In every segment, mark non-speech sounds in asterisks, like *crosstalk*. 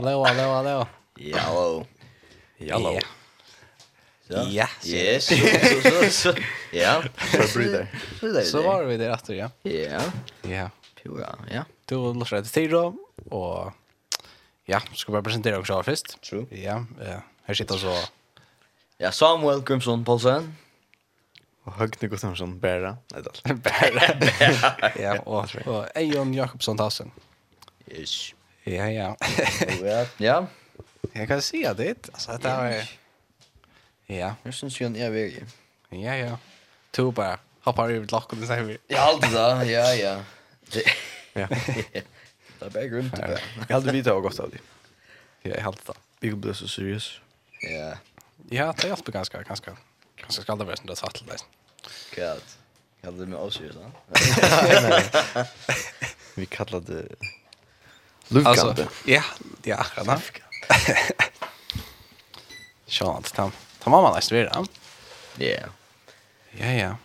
Hallå, hallå, hallå. Hallå. Hallå. Ja, yes. *laughs* Så, ja. Så blir det. Så var vi där efter, ja. Ja. Ja. Pura, ja. Du låter det till då, och ja, ska bara presentera oss här först. True. Ja, ja. Här sitter så... Ja, Samuel Grimson Paulsen. Och Högne Gustafsson Bära. Nej, då. *laughs* *laughs* Bära. Ja, och, och Ejon Jakobsson Tassen. Yes. Ja, ja. ja. Jag kan se det. Alltså det är Ja. Jag syns ju en är väg. Ja, ja. Tu bara hoppar över lock och det säger vi. Ja, alltid då. Ja, ja. Ja. Det är bägge runt det. Jag hade vidare och gått av det. Ja, jag hade det. Big Blue så seriös. Ja. Ja, det är alltid ganska, ganska. Ganska skallda versen det satt till dig. Gud. Jag hade det med oss ju så. *laughs* Vi kallade det Alltså, Ja, ja, är akkurat. Sjant, ta, Tam mamma nästa vecka. Ja. Ja, ja.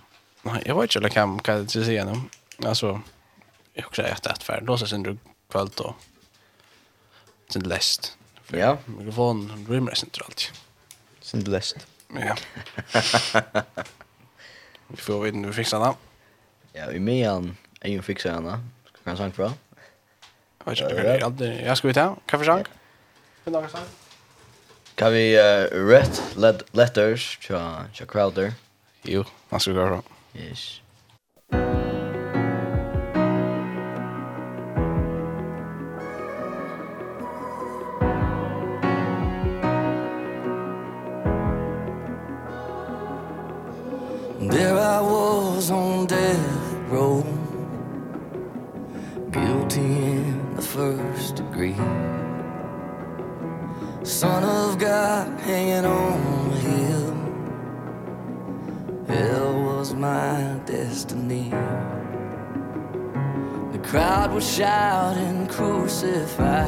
Nej, jag vet inte kan kan det se nu. Alltså jag också äta ett färd. Låtsas inte kväll då. Sen läst. Ja, mikrofon rymmer centralt. Sen läst. Ja. *laughs* Vi får vi nu fixa det. Ja, vi med han. Är ju fixa henne. Kan jag sank bra. Jag vet inte, det är. Jag ska vi ta kaffesang? Kan vi uh, rätt letters till Crowder? Jo, man ska göra. Yes. first degree. Son of God hanging on a hill Hell was my destiny. The crowd was shouting crucify.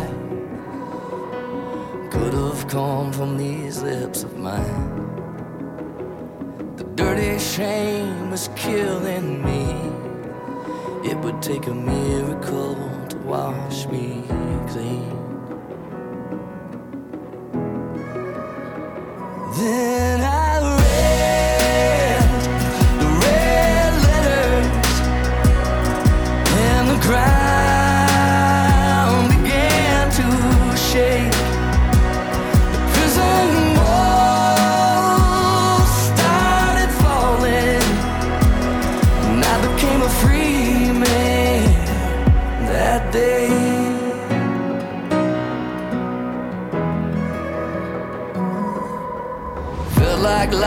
Could have come from these lips of mine. The dirty shame was killing me. It would take a miracle wash me clean. Then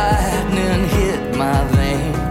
lightning hit my veins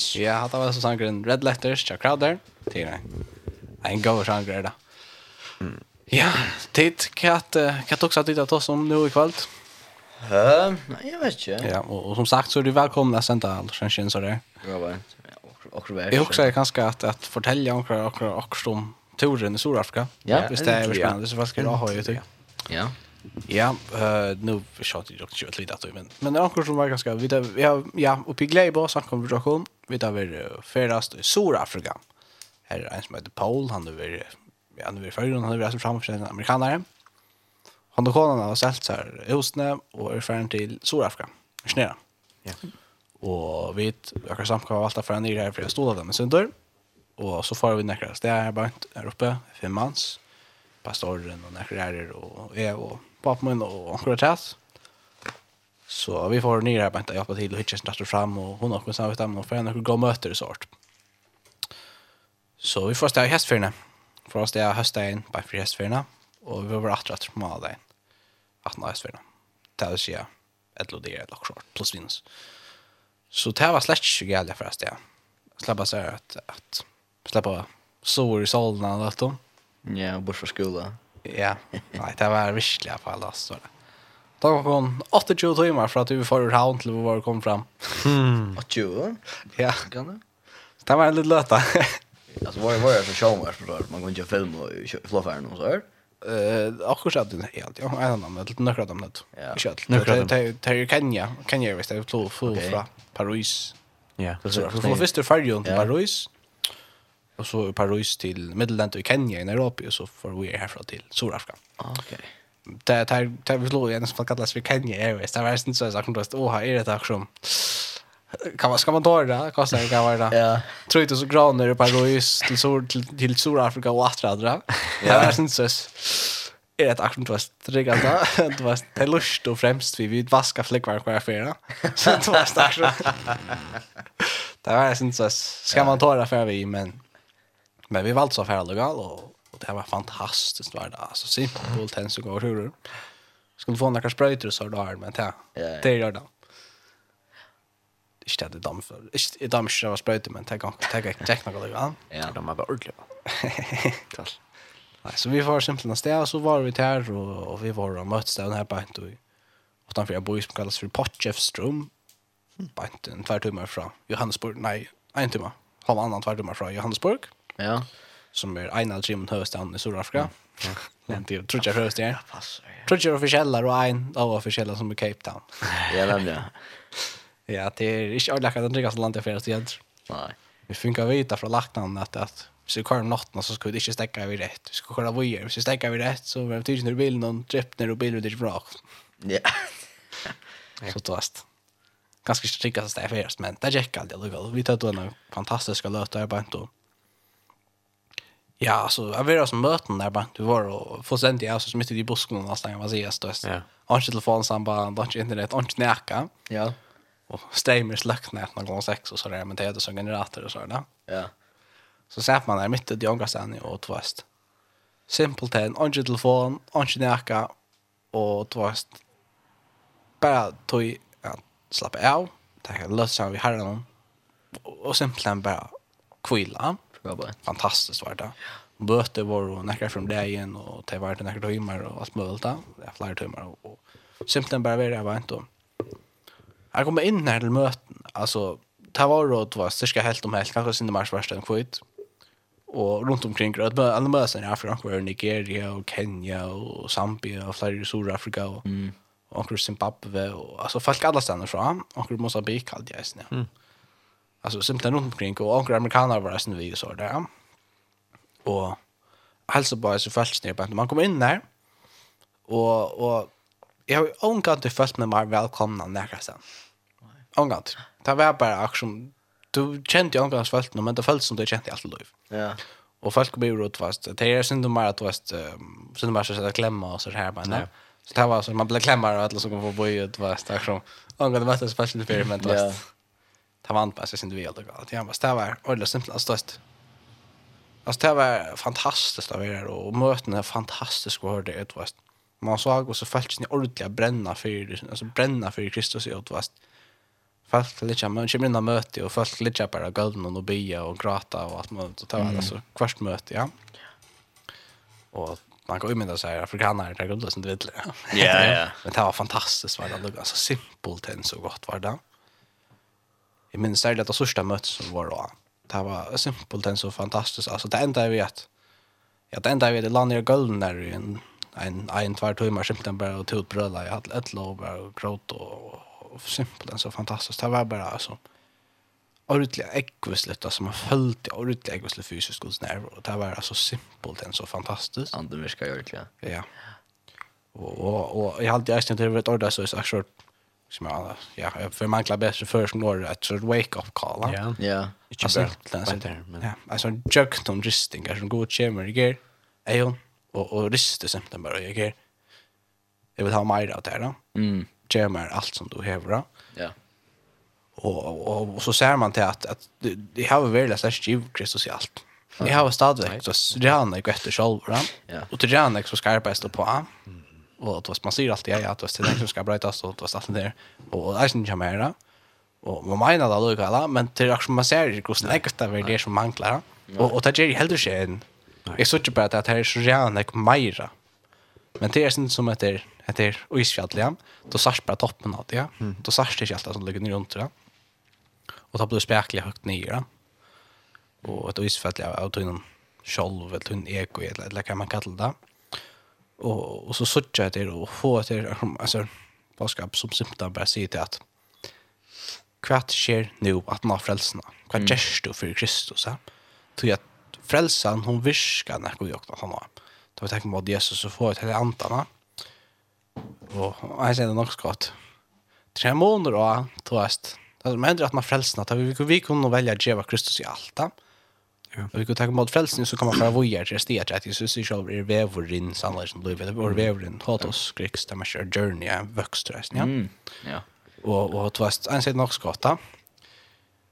Yes. Ja, det var så sangren Red Letters, Chuck Crowder. Det är en god sangren där. Ja, tid kat kat också tid att oss om nu ikväll. Uh, nej jag vet inte. Ja, och, och som sagt så är du välkomna att sända allsvenskan så där. Ja, va. Och och väl. Jag också kanske att att fortälja om och och om turen i Sydafrika. Ja, visst det är spännande så vad ska jag ha ju tycker. Ja. Ja, eh nu shot jag också lite att men men anchor som var ganska vi där ja ja uppe i bara så kom vi kom vi där vi färdast i Sydafrika. Här är en som heter Paul, han är han är förrän han är alltså framför en amerikanare. Han då kom han och sålt så här husne och är färd till Sydafrika. Snära. Ja. Och vi jag kan samka allt för en ny här för jag stod där med sönder. Och så får vi näkras. Det är bara här uppe fem mans pastoren och näkrare och är och pappa min och onkel Tess. Så vi får ner här bänta hjälpa till och hitcha snart fram och hon har kunnat stämma och för några gå möter och sort. Så vi får stå i hästfärna. För oss det är hösten på för hästfärna och vi var åter att smala det. Att nå hästfärna. Det vill säga ett lodde ett lock short plus minus. Så det var slett ikke gällde for oss det. Släppa så att att släppa sår i solen och allt då. Ja, och bort från skolan. Ja, nei, det var virkelig i fall, altså. Det kom kun 28 timer fra at vi får ur havn til vi var kom fram. Mm. 28? Ja. Kan du? Det var en litt løta. alltså var var jag så showmars på där man går inte film och floffarn och så här. Eh akkurat att det helt ja en annan med lite några dem det. Ja. Det det Kenya, Kenya visst det flor från Paris. Ja. Så först det färjan till Paris och så Paris till Midland och Kenya i Nairobi och så får vi härifrån till Sydafrika. Okej. Okay. Det tar tar vi slår igen som kallas för Kenya Airways. Det var inte så sagt att åh här är det tack som kan man ska man ta det kostar det kan vara. Ja. Tror inte så graner i Paris till Sur till, till Sydafrika och åter andra. Det var inte så är det akkurat du har striggat då. Du har det lust och främst vi vid vaska fläckvar kvar affärer. Så det var starkt. *laughs* Det var inte så ska man ta det för vi men Men vi valde så färre legal och, och det var fantastiskt var det. Alltså simpelt ens och går hur. Skulle få några spröjter så där men det det gör det. Ikke det damm för. Inte damm så var spröjter men det kan ta kan noe några legal. Ja, de var ordliga. *laughs* Tack. Nei, så vi var simpelt sted, og så var vi der, och, og vi var och möttes där här beint, og utenfor jeg bor som kallas för Potchefstroom. beint en två timmar från Johannesburg. Nej, en timme. Halvannan två timmar från Johannesburg. Ja. Som är en av trimmen höstan i Sydafrika. Ja. Men det tror jag höst är. Tror jag officiella och en av officiella som är Cape Town. Ja, men ja. Ja, det är inte alla kan dricka så långt jag först igen. Nej. Vi funkar vita från laktan att att så kör natten så ska vi inte stäcka vi rätt. Vi skulle köra vojer. vi stäcka vi rätt så vem tycker när bilen någon tripp när bilen det bra. Ja. Så tåst ganska strikka så där först men det gick aldrig det Vi tar då en fantastisk låt där bara inte. Ja, alltså jag vet som möten där bara du var och få sent jag så mitt i busken och nästan vad säger jag stöst. Ja. Har telefon bara har internet, har näka. Ja. Och stämmer slackna någon gång sex och så där men det är det som generator och så där. Ja. Så satt man där mitt i Jongastan och tvast. Simpelt en har telefon, har näka och tvast. Bara tog att slappa av. Det här löser vi har någon. Och simpelt bara kvilla bra bra. Fantastiskt var det. Böter var och näkra från det igen och det var det näkra timmar och allt möjligt. Det är flera timmar och simpelt bara vara var inte. Jag kommer in här till möten. Alltså det var då det var cirka helt om helt kanske sin mars värsta en kvitt. Och runt omkring att alla möten i Afrika var Nigeria och Kenya och Zambia och flera i Sydafrika och mm. och Zimbabwe och alltså folk alla stannar fram och Mosambik hade jag snä. Mm alltså simpelt runt omkring och några amerikaner var resten vi så där. Och hälsa på så falskt ner på man kommer in där. Och och jag har ångat det först med mig välkomna nästan. Ångat. Det var bara action du kände ju ångat fast men det föll som det kände allt liv. Ja. Och folk blir rot fast. Det är synd om att fast synd om att sätta klämma och så här bara. Ja. Så det var så man blev klämmar och alla som går på bojet fast action. Ångat det var så falskt experiment fast. Ja ta vant på sin vi aldrig att jag det var ordla simpelt alltså störst. Alltså det var fantastiskt att vara och möten är fantastiskt att höra det ut vast. Man såg och så fällt ni ordentligt bränna för alltså bränna för Kristus i ut vast. Fast litt, man kommer in möte och folk litt bara gulden och bia och gråta och alt mulig. så var alltså kvart möte ja. Och man kan ju med så här afrikaner där guldet som du vet. Ja ja. Men det var fantastiskt *laughs* var det alltså simpelt än så gott var det jag minns särskilt det första mötet som var då. Det var simpelt en så fantastiskt. Alltså det enda jag vet, ja det enda jag vet är landar i gulden där i en, en, en tvär timmar simpelt bara och tog ut. Jag hade ett lov och gråt och, och simpelt en så fantastiskt. Det var bara alltså ordentligt äggvisligt, alltså man följde ordentligt äggvisligt fysiskt godsnerv och det var alltså simpelt en så fantastiskt. Anden verkar ordentligt. Ja. ja. Och, och, och jag hade alltid ägt det var ett ordentligt så jag som jag ja för man klarar bäst för som går att så wake up call. Ja. Ja. Alltså där men ja, alltså jukt om risting kanske gå och chimmer igen. Ejon och och rista sen bara jag ger. Jag vill ha mer av det då. Mm. Chimmer allt som du hävrar. Ja. Och och och så ser man till att att det har väl läst att Kristus i allt. Det har stadigt så det har något efter själva. Ja. Och det har något så skarpt på. Mm Och då man ser alltid ja, att det är det som ska brötas och då står det där. Och det är inte mer. Och man menar det alltså alla, men det är också man ser det kost lägger det väl det som manglar. Och och det är ju helt skön. Jag såg ju bara att det är så jävla mera. Men det är inte som att det heter Isfjällliga. Då sars bara toppen av det. ja Då sars det inte allt som ligger runt det. Och då blir det spärkliga högt ner. Och ett isfjällliga av tunnan själv eller tunn eko eller vad man kallar det och og så söker jag det å få det alltså vad som symptom bara säga till att kvart sker nu att nå frälsna. Kvart mm. gjør du för Kristus. Ja? Tror att frälsan hon viskar när jag åkte Da vi tenker på at Jesus så får ett antarna. Och det nok så godt. Tre månader då, tror jag. Det som hender att man frelsene, at vi, vi kunne välja å gjøre Kristus i alt. Ja? Ja. Och vi går ta mot frälsning så kommer fram vojer till stet att Jesus är själv är vävorin sannolikt som lever och vävorin hotos kriks där man journey en växtrest ja. Ja. Och och tvast en sätt nog skotta.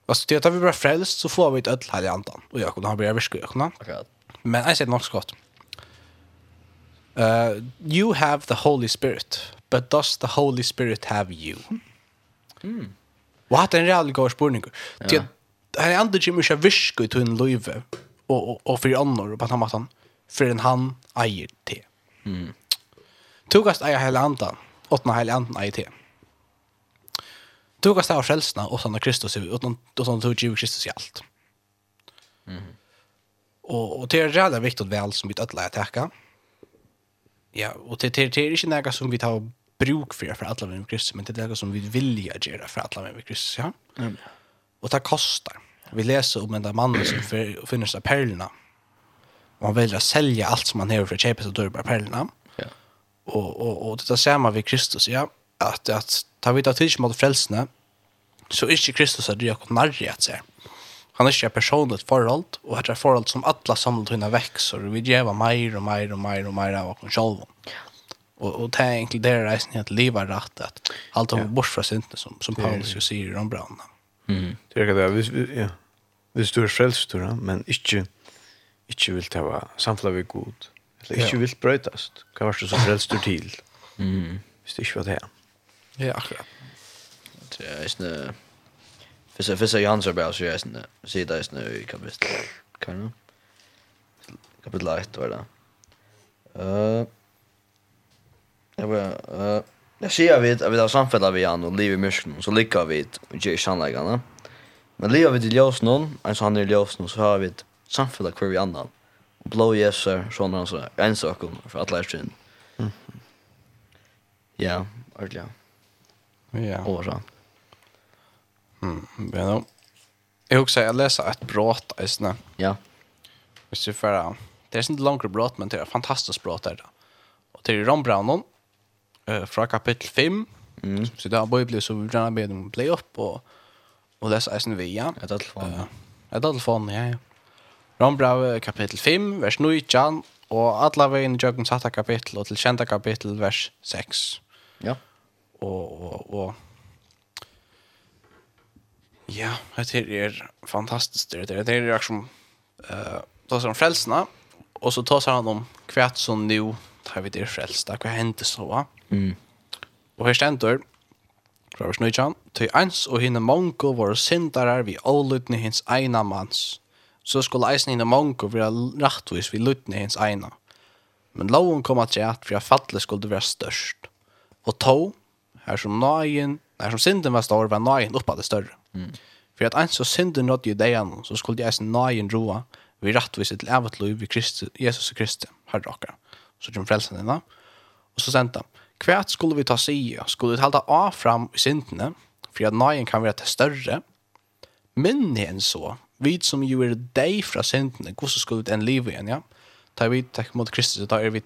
Alltså det att vi bara frälst så får vi ett öll här i andan och Jakob han blir överskökna. Okej. Men en sätt nog skott. Uh, you have the Holy Spirit, but does the Holy Spirit have you? Mm. What en real god spurning. Det han är ändå ju viska i tunn löve och och och för annor på han matan för en han äger te. Mm. Togast äger hela andan. Åtna hela andan äger te. Togast av själsna och såna Kristus och sån och sån tog ju Kristus i allt. Mm. Och och det är jävla viktigt väl som vi alla att tacka. Ja, och det det är inte något som vi tar bruk för för alla med Kristus, men det är något som vi vill göra för alla med Kristus, ja. Mm. Och det kostar. Vi leser om en där mannen som finner sig perlerna. Och han väljer att sälja allt som han har för att köpa sig dörr perlerna. Ja. Och, och, och det är samma vid Kristus, ja. Att, att ta vid av tid mot frälsna så är inte Kristus att det är narri att säga. Han är inte en personligt förhåll, och det är förhåll som alla samlat hinna växer. Vi ger mer och mer och mer och mer av oss själva. Ja. Och och det är egentligen det resan att leva rätt att allt om bort från synden som som Paulus ju säger om brannan. Mm. Det är det Vi ja. Vis du är frälst då, men inte inte vill ta vara samfla vi god. Eller inte vill brötast. Kan vara så frälst du till. Mm. Visst det är vad det är. Ja, akkurat. Det är snä. Fissa fissa Jans är bara så jag snä. Se där snä i kapitlet. Kan du? Kapitlet 1 var det. Eh. Uh, det var eh uh, Jeg sier vi at vi har samfellet vi han og liv i myskene, så liker vi og gjør sannleggene. Men livet vi til ljøs noen, en sånn han er ljøs noen, så har vi samfellet hver vi annan. Og blå jeser, sånn han så en sak om, for alle er sin. Ja, ordentlig. Ja. Og sånn. Mm, bra. Jeg husker jeg leser et brått, eisne. Ja. Hvis du får, det er ikke langt brått, men det er fantastisk brått der da. Og til Ron Brownon, eh, fra kapittel 5. Mm. Så det er bare så vi gjerne bedre om play-up og, og lese eisen vi, ja. Et alfon. Uh, et telefonen ja, ja. Rombrau kapittel 5, vers 9, og alle veien i jøkken satte kapittel og til kjente kapittel, vers 6. Ja. Og, og, og Ja, det er fantastisk. Det er det er liksom eh uh, tar han frelsna och så tar han om kvärt som nu har vi det frelsta, hva hendte så? Mm. Og her stendur, fra vers 9, «Til eins og hinne mongo våre syndarar vi ålutne hins eina mans, så skulle eisen hinne mongo være rattvis vi lutne hins eina. Men loven kom at rett, for at fattelig skulle være størst. Og to, her som nøyen, her som synden var stor, var nøyen oppa det større. Mm. For at eins og synden nådde judeian, så skulle eisen nøyen roa, vi rattvis til evet lov i Kristus, Jesus Kristus, herre akkurat så kommer frelsen dina. Og så sendte han, kvært skulle vi ta sige, skulle vi halda av fram i syndene, for at nøyen kan være til større, Men enn så, vi som jo er deg fra syndene, hvordan skulle vi en liv igjen, ja? Ta vi takk mot Kristus, da er vi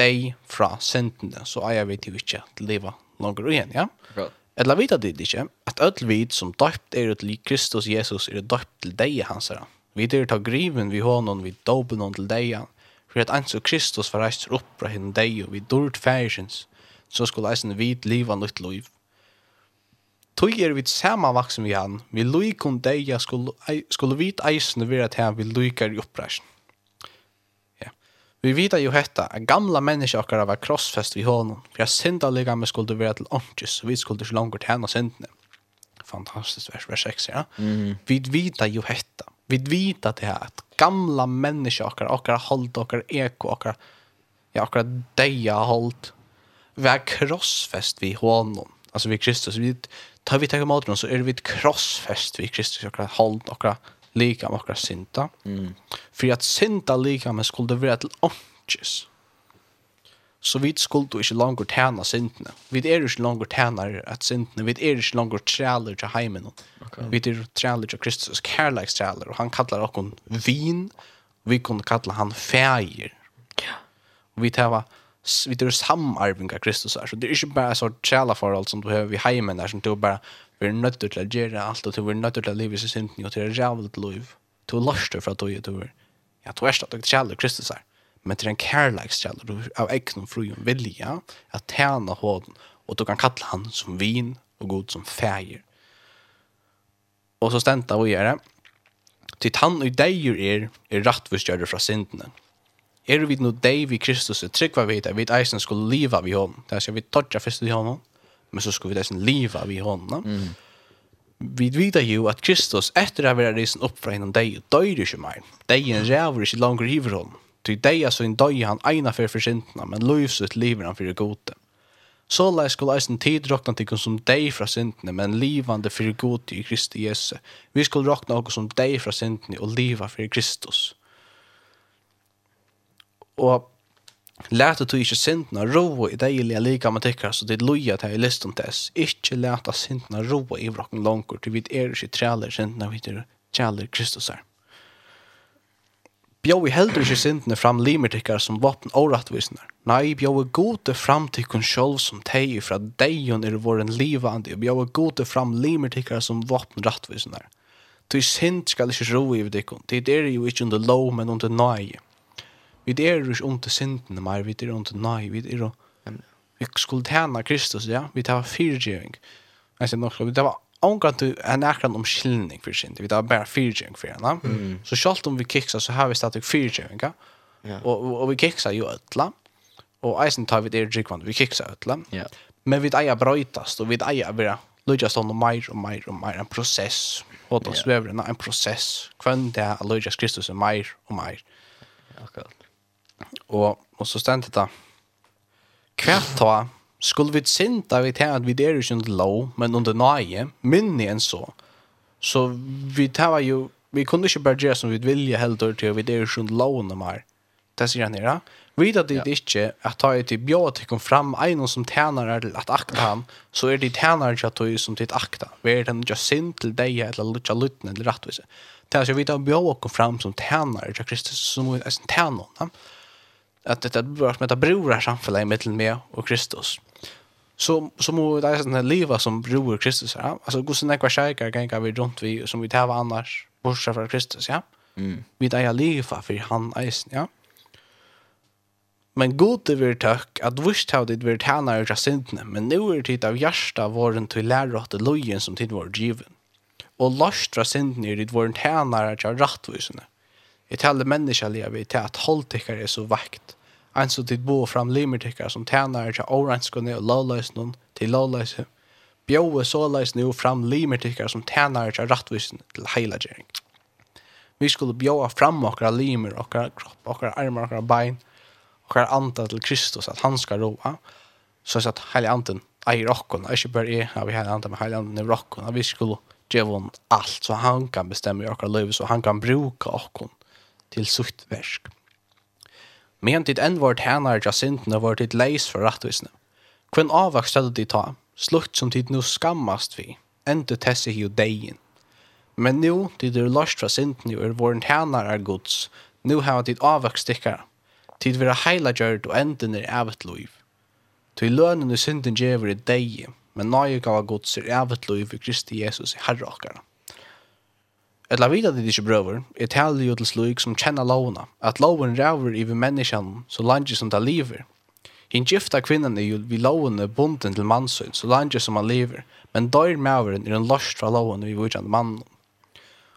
deg fra syndene, så er vi til ikke til livet langer igjen, ja? Akkurat. Eller vita det ikke, at öll vid som døpt er til Kristus Jesus er døpt til deg hans herre. Vi er ta griven vi honom, vi dopen honom til deg, For at ens og Kristus var reist opp fra henne deg og vi dård færsens, så skulle eisen vid liva nytt liv. Tog er vi samanvaksen vi han, vi lykon deg skulle, skulle vid eisen være at han vi lykar i oppreisen. Ja. Vi vita jo hetta, at gamla menneska okkara var krossfest vi honom, for at syndalega me skulle vera til åndkjus, og vi skulle ikke langt tjena syndene. Fantastisk vers, vers 6, ja. Mm. Vi vita jo hetta, vi vita det her, at gamla människor och och hållt och eko och ja och deja hållt var krossfest vi honom alltså vi Kristus. Vi tar vi tar emot honom så är vi ett krossfest vi Kristus och hållt och lika med och synda. Mm. för att synda lika med skulle vara till ånges så vi skulle ikke langer tjene syndene. Vi er ikke langer tjener at syndene, vi er ikke langer træler til heimen. Okay. Vi er træler til Kristus, kærleikstræler, og han kallar oss vin, vi kunne kalla han feir. Ja. Vi tar vi tar samarbeid av Kristus her, så det er ikke bare så træler forhold som du har vi heimen der, som du bare vi er nødt til å gjøre alt, og du er nødt til å leve i syndene, og til å rævlig til liv. Du er løst fra du er, ja, du er stadig træler Kristus her men det er en kærleikskjell av egnom frugen vilja at tjene hånden, og du kan kalla han som vin og god som fæger. Og så stenta vi gjøre, til han og deier er, er rattforstjøret fra syndene. Er vi nå deg vi Kristus, er trygg vi heter, vi eisen skulle liva vi hånden. Det er skal vi tørre først i hånden, men så skulle vi eisen liva vi hånden. Mm vi vidar jo at Kristus etter å være risen opp fra innom deg, døyr ikke mer. Degen ræver ikke langer i hver hånden. Ty deia så en døy han eina for forsintna, men loivs ut livet han fyrir gode. Så lai skulle eisen tid råkna til som deg fra syndene, men livande fyrir gode i Kristi Jesu. Vi skulle råkna oss som deg fra syndene og liva fyrir Kristus. Og Læta du ikkje sintna roa i deilige lika med tikkar, så dit loja til i listan tess. Ikkje læta sintna roa i vrakken langkort, til vi er ikkje træler sintna, vi er træler Kristus her bjó i heldur ikke sintene fram limertikkar som vapen og rattvisner. Nei, bjó i gode fram til kun sjolv som teg fra deion er våren livande, og bjó i gode fram limertikkar som vapen rattvisner. Ty sint skal ikke ro i vidikon, tid er jo ikke under lov, men under nøye. Vi er jo ikke under sintene mer, vi er under nøye, vi er jo... Vi skulle tjene Kristus, ja, vi tar fyrtjeving. Jeg sier nok, vi tar omgang du en äkran om skillning for sin. Vi tar bare fyrtjøring for henne. Mm. Så selv om vi kikser, så har vi stadig fyrtjøring. Ja. Og, og, vi kikser jo ötla. Og eisen tar vi det drikkvann, Vi kikser ötla. Ja. Men vi eier brøytast, og vi eier bare Lodja om og meir og mer og mer, en prosess. Og da svever en prosess. Kvann det er Lodja Kristus er mer og mer. Akkurat. Og, og så stendet det. Kvært ta skulle vi synda vi til at vi er ikke under lov, men under nøye, minne enn så. Så vi tar jo, vi kunne ikke bare gjøre som vi vilja heller til, at vi er ikke under lov nummer. Det sier han her, ja. Vid at det ikke at ta et bjøt kom fram en som tjener er til at akta han, så er det tjener til at du som til akta. Vi er den ikke synd til deg eller lutja lutten eller rattvise. Det er altså vid at bjøt kom fram som tjener til Kristus som er en tjener. ja att det är bra att möta bror samfällighet mellan mig och Kristus. Så så må det är sån här leva som bror Kristus, ja. Alltså gå såna kvar skäkar kan vi runt vi som vi täva annars bortsett från Kristus, ja. Mm. Vi där är leva för han är, ja. Men god det vill tack att visst hade det vill här när jag syndne, men nu är det av hjärta våren till lära att lojen som tid var given. Och lastra syndne är det våren tjänare till rättvisande. Mm Jeg taler menneskelig vi til at holdtikker er så vekt. En så tid bo fram limertikker som tjener til årenskunne og lovløsene til lovløsene. Bjøve såleis nu fram limertikker som tjener til rattvisen til heilagjering. Vi skulle bjøve fram okra limer, okra kropp, okra armar, okra bein, okra anda til Kristus, at han skal roa, så at heilig anden eier okkon, ikke bare jeg har vi heilig anden, men heilig anden er okkon, at vi skulle djevon alt, så han kan bestemme i okkar liv, så han kan bruka okkon til sutt versk. Men dit enn vårt hænar jasintene var dit leis for rattvisne. Kvenn avvaks stedet dit ta, slutt som dit nu skammast vi, enda tesse hiu deien. Men nu, dit er lost fra sintene og er våren hænar er gods, nu hava dit avvaks stikkar. Tid vera heila gjørt og enden er evet loiv. Tui lønnen i synden djever i deie, men nøye gava gods er evet loiv i Kristi Jesus i herra okkara. Etla vita at det brøver, er taler jo til sluik som kjenner lovna, at loven ræver i menneskene så langt som det lever. Hinn gifta kvinnan er jo vi lovene bunden til mannsøyn, så langt som han lever, men døyr maveren er en lost fra lovene vi vujtjande mannen.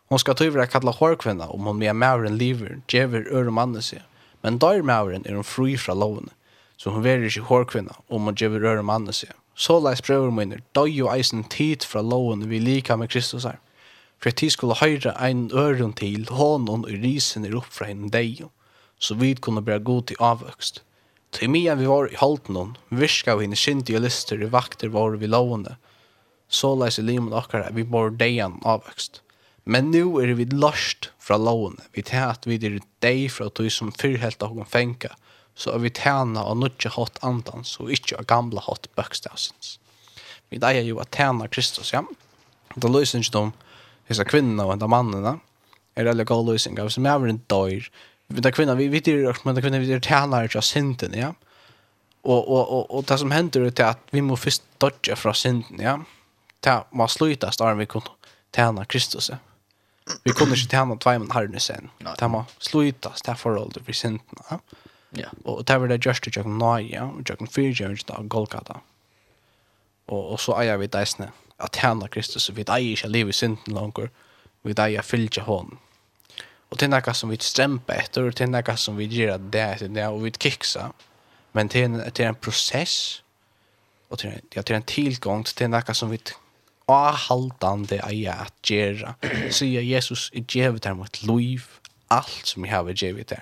Hon skal tyvra kalla hårkvinna om hon med maveren lever, djever øre mannen seg, men døyr maveren er hon fri fra lovene, så hon verir ikke hårkvinna om hon djever øre mannen seg. Så leis brøver minner, døy jo eisen tid fra lovene vi lika med Kristus her for at de skulle høyre ein øren til hånden og risen er opp fra en deg, så vi kunne bli god til avvøkst. Til mye vi var i halten hon, virka vi henne kyndige lister i vakter var vi lovende, så leis i limen akkar at vi bor deian avvøkst. Men nu er vi lost fra lovende, vi tar at vi er deg fra tog som fyrhelt av hon fenka, så er vi tjena av nødje hatt andans og ikkje av gamla hatt bøkstavsens. Vi deier jo at tjena Kristus, ja. Det løser ikke noe hessa kvinna och enda mannen är det goda lösningar som är en dörr men kvinnan vi vet ju men kvinnan vi tjänar ju synden ja och och och och det som händer är att vi måste först dodge från synden ja ta må sluta starta vi kunde tjäna Kristus ja vi kunde inte tjäna två men har sen ta må sluta ta förhåll till synden ja Ja. Och det var det just att jag kom ja og jag kan fyra jag inte av Golgata. Och, och så är vi vid at tjene Kristus, vi eier ikke liv i synden langer, vi eier fylgje hånden. Og det er noe som vi stremper etter, og det er noe som vi gjør det etter det, og vi kiksa. Men det er, det er en prosess, og det er, ja, det er en tilgang til noe som vi avhaldande eier at gjøre. *clears throat* Sier Jesus, jeg gjør det mot liv, alt som jeg har gjør det.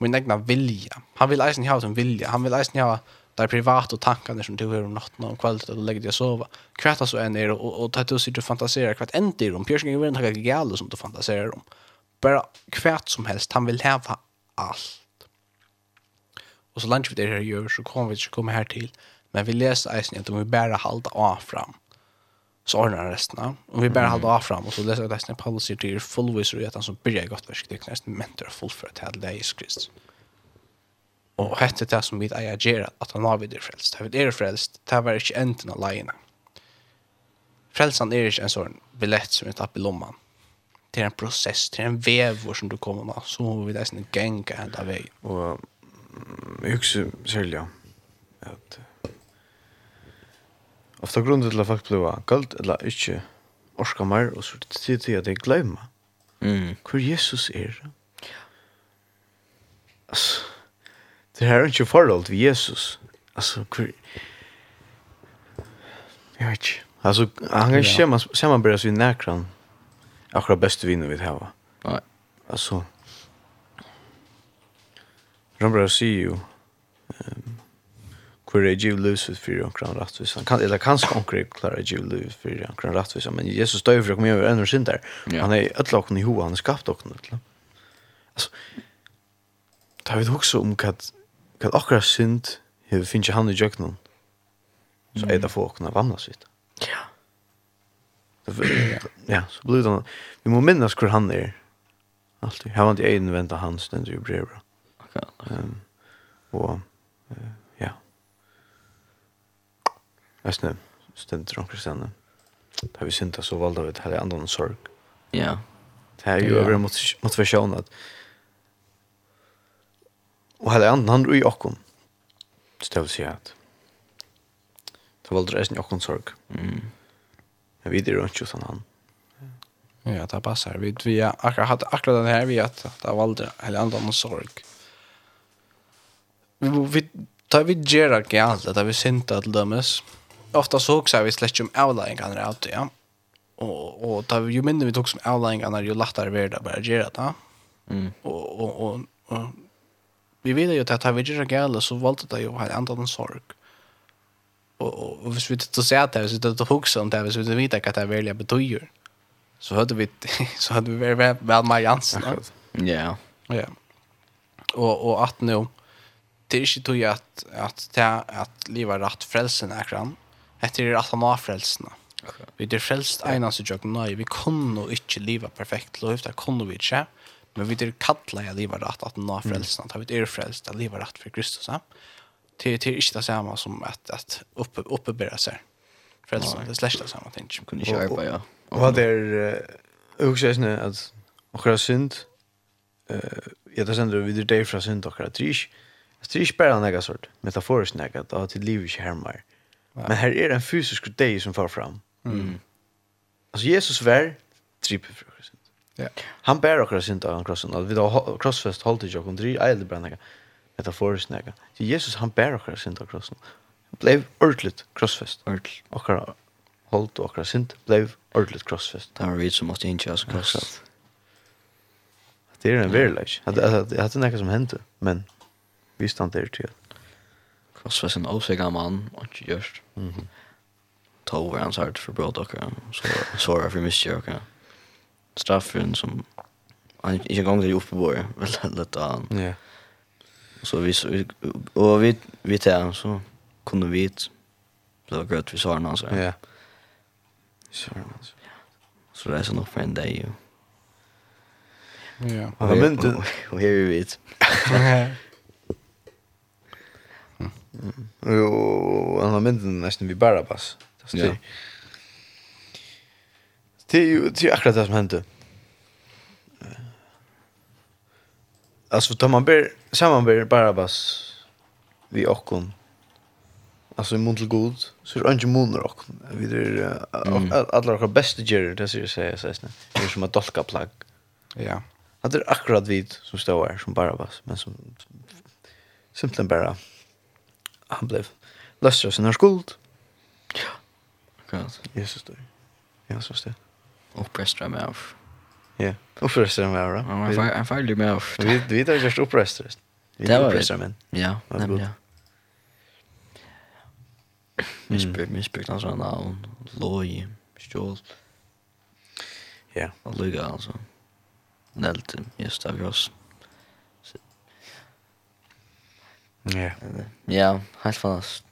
Min egna vilja. Han vil eisen ha en vilja. Han vil eisen ha där privat och tankarna som du har om natten och kvällen och lägger dig och sova. Kvätta så är är och och tar du sig du fantiserar kvart en till dem. piercing är inte något gäll som du fantiserar om. Bara kvätt som helst han vill ha allt. Och så lunch vi det här gör så kommer vi inte komma här till. Men vi läser isen att om vi bara halda av fram så ordnar resten. Om vi bara halda av fram och så läser vi resten att Paulus säger till är fullvis och att han som börjar gott verk det är nästan mentor fullfört här till Jesus Kristus. Og hette det som vi eier gjør at han har videre frelst. Det er frelst, det var ikke enten av leiene. Frelsen er ikke en sånn billett som vi tapp i lomman. Det er en prosess, det er en vevor som du kommer med, så må vi det sånn genga hent av vei. Og jeg husker selv, ja, at ofta grunnen til at folk ble galt, eller ikke orska mer, og så tid til at jeg glemmer mm. hvor Jesus er. Altså, Det her er ikke forhold til Jesus. Altså, hvor... Jeg vet ikke. Altså, han kan ikke ja. sammanbæres vid nærkran. Akkurat beste vinner vi har. Nei. Alltså... Rambra sier jo... Um, Hur är giv løs för en kran rättvis? Han kan, eller kanskje omkran klara giv løs för en kran rättvis. Men Jesus står för att komma över over ennå synder. Ja. Han är ett okken i hoa, han er skapt okken. Altså, da vi också om att kan akkurat synd hur finns han i jöknen så är det folk att kunna sitt. Ja. Ja, så blir det vi må minnas hur han är alltid. Jag har inte egen vänta han, den du blir bra. Okej. Ehm och ja. Vet ni stend drunk sen. Det vi syntat så valda vi det här andra sorg. Ja. Det här är ju över motivation att Og hele anden, han i okkom. Så det vil si at det var aldri eisen okkom sorg. Mm. Men vi er jo ikke sånn han. Ja, det passar. Vi, vi har akkurat hatt akkurat den her, vi at det var aldri hele anden sorg. Vi, vi, da vi gjør ikke alt, da vi sinta til dømes, ofta så også vi slett om avlæringene av det, ja. Og, og da, jo mindre vi tok som avlæringene, jo lettere vi er det bare å gjøre det. Mm. Og, og, og, og vi vet ju att vi gör gärna så valde det ju en annan sorg. Och och hvis vi inte ser det, hvis vi det hooks om det hvis vi inte vet att det välja betyder. Så hade vi *laughs* så hade vi väl väl med Jansen. Ja. Ja. ja. Og, og at nå, det er ikke tog at, at, det att leva rätt frälsen är kran. etter er at han har frälsna. Vi det frälst eneste så jag nej vi kunne ikke livet perfekt lov det kunne vi inte. Men vi er kalla jeg livet rett at nå frelsen, at vi er frelst at livet rett for Kristus. Ja? til det ikke det samme som at, at oppe, oppebære seg frelsen. Det er slett det samme ting. Kunne ikke arbeide, ja. Og hva det er, også er sånn at akkurat synd, jeg tar sender vi det fra synd akkurat trys, det er ikke bare en egen sort, metaforisk en egen, da til livet ikke hermer. Men her er en fysisk deg som får fram. Mm. Altså, Jesus var vær, trippefrukt. Ja. Han bär också synd av krossen. Att vi då crossfest hållt i jag undri eld bränna. Detta forest näga. Så Jesus han bär också synd av krossen. Blev ordligt crossfest. Ord. Och hållt och synd blev ordligt crossfest. Det var vi som måste inte oss crossfest. Det är en verklighet. Det hade näka som hände, men vi stann där till. Crossfest en osäker man och just. Mhm. Tog var hans hart för bråd och så så var för mycket och straffen som han inte gång det uppe på väl lätt han. Ja. Så vi och vi vi tar så kunde vi det var gott vi sa någon så. Ja. Så så det är så nog för en dag ju. Ja. Og men det och här vi vet. *laughs* Jo, han har mynt nesten vi vid Barabas. Ja. Det er jo det er akkurat det som hendte. Alltså tar man ber samman ber Barabbas vi okkon. Alltså i mun til god så er det ikke mun okkon. Vi er uh, alle okkar beste gjerrer, det sier jeg sier, så Det är som att dolka plagg. Ja. Att det är akkurat vid som står här som Barabbas men som simpelthen bara han blev löstra sin skuld. Ja. Akkurat. Jesus då. Ja, så står upprestra med av. Ja, opprester med av. Han färdig med av. Vi vi tar just opprester. Vi tar opprester men. Ja, nämn ja. Missbruk, missbruk, alltså en navn, loj, stjål. Ja. Och lyga alltså. Nelt, just av oss. Ja. Ja, helt fast.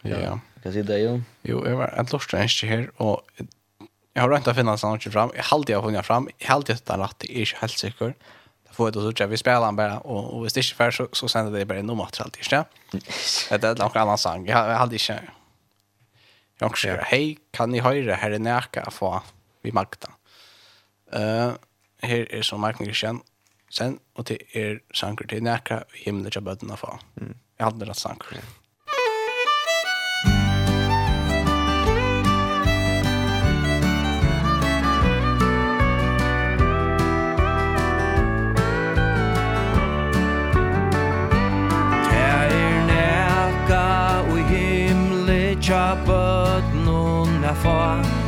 Ja. Hva sier det, Jon? Jo, jeg var en lort eneste her, og jeg har rønt å finne en sånn ikke fram. Jeg halte jeg har funnet fram. Jeg halte jeg har rett, jeg er ikke helt sikker. Da får jeg til å sitte, vi spiller han bare, og, og hvis det ikke er ferdig, så, så sender det bare noe nummer til ikke? *laughs* Det er noen annen sang. Jeg, jeg halte ikke... Jeg har ikke hei, kan ni høre her i nækka få vi Magda? Uh, her er som Magda Kristian, sen, og til er sanger til nærke i himmelen til bøttene få. Mm. Jeg halte rett sanger. Mm. tja bøtnun er få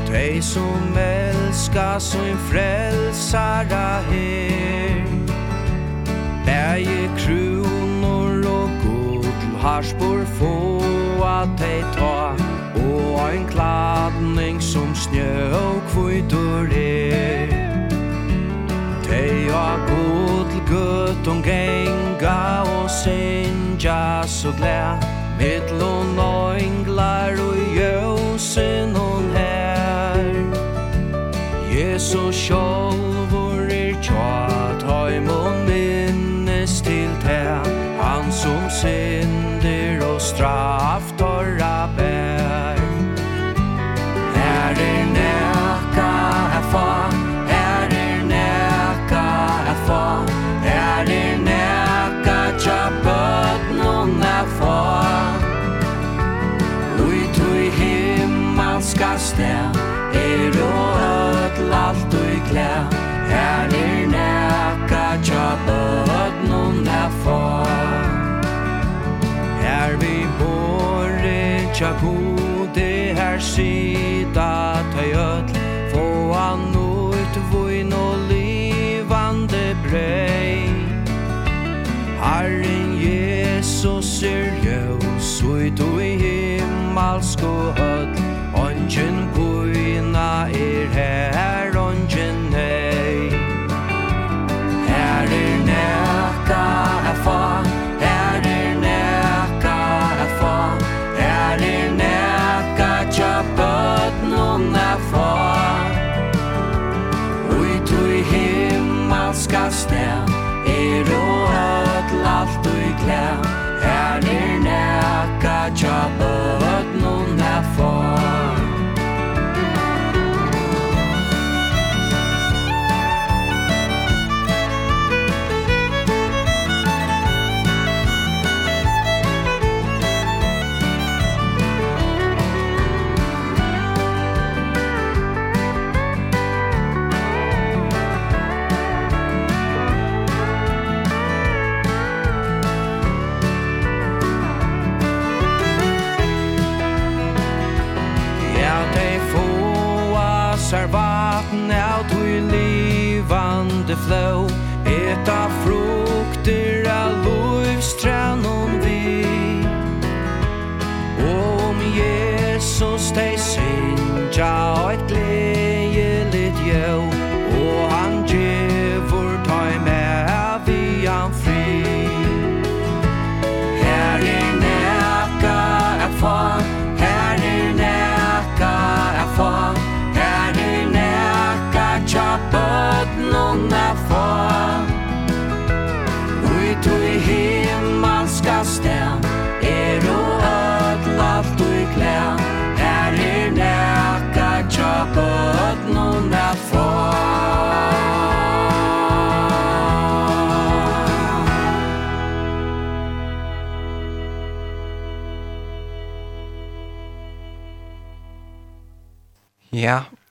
Tei som elskar sin frelsara her. Bæje kronor og god harspor få at tei ta Og ein kladning som snjø og kvitur er. Tei og god til og genga og sinja så glæd Mittlån og englar og jøsen hon her Jesus sjolvor er tja Taim og minnes til te Han som synder og straff Her sida tøy öll Få an ut voin og livande brei. Herren Jesus er ljøs Ut og i himmelsk öll Ongen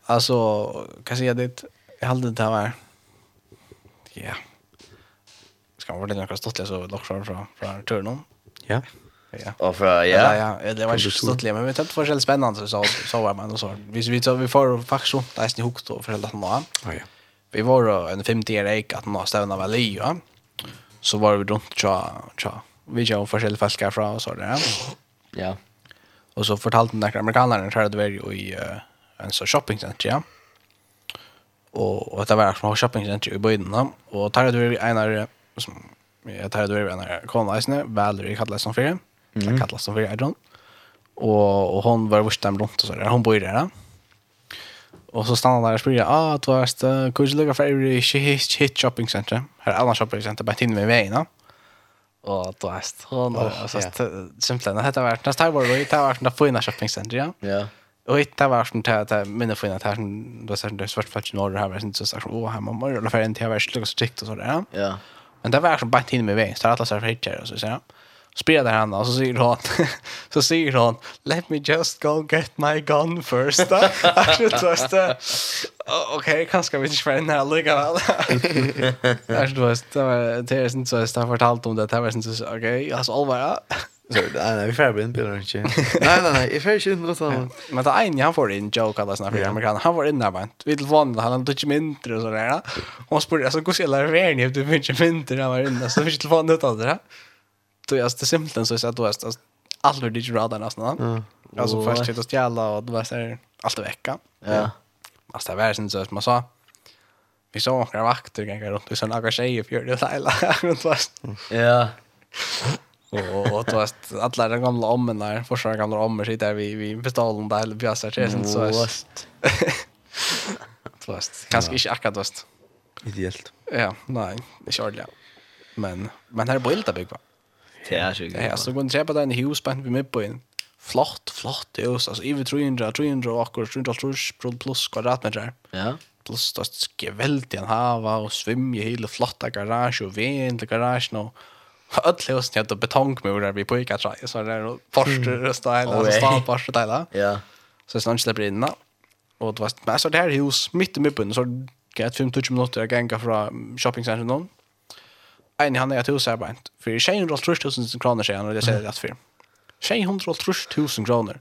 Alltså, kan säga det, jag hade det här var, ja, ska man vara lite några stottliga så dock från, från, från turnen. Ja. Ja. Och för, ja. Ja, det var inte stottliga men vi tänkte för själv spännande så, så var man och så. Vi, vi, vi får faktiskt så där är snitt hukt och för själv att Ja, ja. Vi var en 50-årig eik att man stävna väl i, ja. Så var vi runt, tja, tja. Vi kör forskjellige folk herfra och så där. Ja. Och så fortalte den där amerikanaren så hade vi i en sånn shoppingcenter, ja. Og, og dette var akkurat shoppingcenter i bøyden, da. Og tar det vi en av, som, jeg tar det vi en av kolonleisene, Valerie kallet som fyrir, mm. jeg kallet som fyrir, er hun. Og, og hun var vurs dem rundt, og så der, hun bor der, da. Og så stannade der og spyrja, ah, du har stå, hvor er det lukka for i hit, hit shoppingcenter? Her er alle shoppingcenter, bare tinn med veien, da. Og du har stå, og så simpelthen, dette var, neste her var det, det var det fina shoppingcenter, ja. Ja. Yeah. Och det var sånt här att mina fina här som då så det svart flash norr här var inte så så åh här man måste för en till värst och så tikt och så där. Ja. Men det var som bara tid med väg så alla så här hittar och så så. Spelar han och *laughs* så säger han så säger han let me just go get my gun first. Alltså just okej kanske vi inte för den här lugga väl. Alltså just det var det är inte så jag har fortalt om det här var inte så okej alltså allvar. Så nej nej vi får inte bilder inte. Nej nej nej, if jag inte låta. Men det en han får in joke alla såna för amerikan. Han var inne där. Vi vill vann han hade inte mindre och så där. Och spår alltså hur ska sig lära ni efter inte mindre han var inne så vi vill vann det. Då jag det simpelt så så att då är alltså det ju radar nästan. Ja. Alltså först hit och stjäla och det var så allt vecka. Ja. Alltså det var sen så att man sa vi såg några vakter gänga runt Vi såg några tjejer för det hela runt fast. Ja och och då att alla de gamla ommen där första gamla ommer sitter vi vi beställen där eller bjössar till sen så just fast *laughs* kanske inte akkurat fast ideellt ja nej det är ordentligt men men här är bilda bygg va det är sjukt ja så går det på den hus på vi med på en flott flott det är alltså över 300 300 och 300 plus kvadratmeter ja. Plus det är väldigt en hava och svimja hela flotta garage och vän till garagen och öll hus ni hade betongmurar vi på Ica try så där och första style och stan första där. Ja. Så sen släpper in då. Och det var men så det här hus mitt i mitten så gett 5-20 minuter att gänga från shoppingcentrum någon. En han är ett hus här bänt. För 230 000 kronor säger han och det säger rätt för. 230 000 kronor.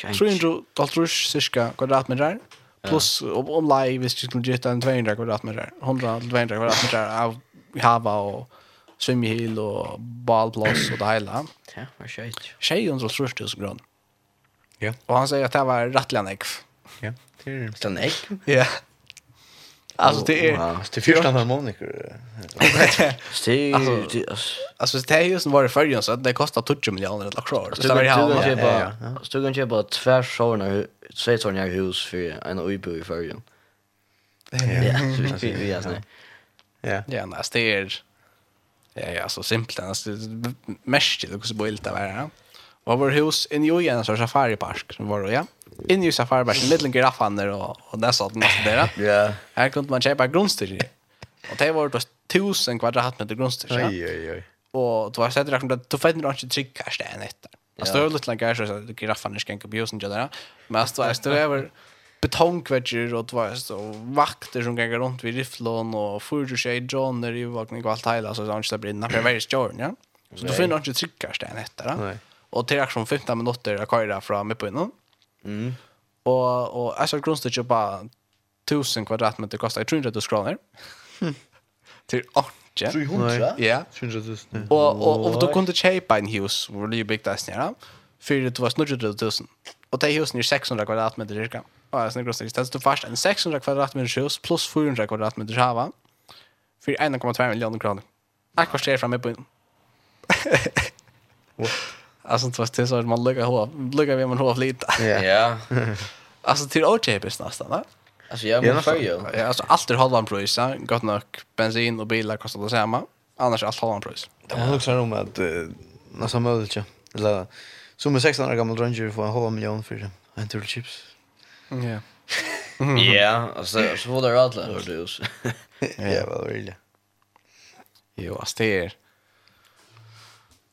300 dollar cirka kvadratmeter plus om om live visst skulle ge en 200 kvadratmeter 100 200 kvadratmeter av hava och svimmehyl og ballplass og det hele. Ja, var skjøyt. Skjøyt under størst hos grunn. Ja. Og han sier at det var rettelig nekv. Ja, det er rettelig nekv. Ja. Alltså det är det första när Moniker. Alltså det är ju som var det förrjun så det kostar 20 miljoner eller kvar. Så det var ju bara så kan köpa tvärs såna två såna hus för en ubo i förrjun. Ja. Ja, Ja, är *laughs* Det är så simpelt. Alltså, mest det också det var. Ja. Och vår hus in i en Safari Park, som var då, ja. In i safariparken, liten giraffander och, och det sånt nästa där. Ja. Här kunde man köpa grundstyr Och det var då tusen kvadratmeter grundstyr. Ja. Oj, oj, oj. Och då har jag sett att du får inte trycka här stället. Alltså, det var lite längre så att giraffander ska inte bjusen till det där. Men alltså, det var betongkvetcher och tvås så vakter som går runt vid rifflon och fyrtio tjej Johner i vakning och allt hela så så ska brinna för varje stjärn ja. Så då finner inte tryckar sten heter det. Och till reaktion 15 minuter att köra fram på innan. Mm. Och och alltså grundstycket bara 1000 kvadratmeter kostar 300 kronor. Till Ja. 300? Ja. 300 000. Og, og, og du kunne kjøpe en hus, hvor du bygde deg snedda, for det var 100 000. Og det husen er 600 kvadratmeter cirka. Ja, sånn gross det. Det fast en 600 kvadratmeter hus plus 400 kvadratmeter hava för 1,2 miljoner kronor. Jag kostar det framme *laughs* på. Alltså det var det så att man lukar hår. Lukar vi man hår lite. Ja. Alltså *laughs* till OJ-bus nästan, va? Alltså jag men för ju. Ja, alltså allt är halvan pris, ja. Gott nog bensin och bilar kostar det samma. Annars är allt halvan pris. Det var också om att nästan möjligt, ja. Eller som en 600 gammal Ranger får en halv miljon för en tur chips. Ja. *laughs* Ja, alltså så *laughs* var det alla hörde du. Ja, vad vill Jo, alltså det är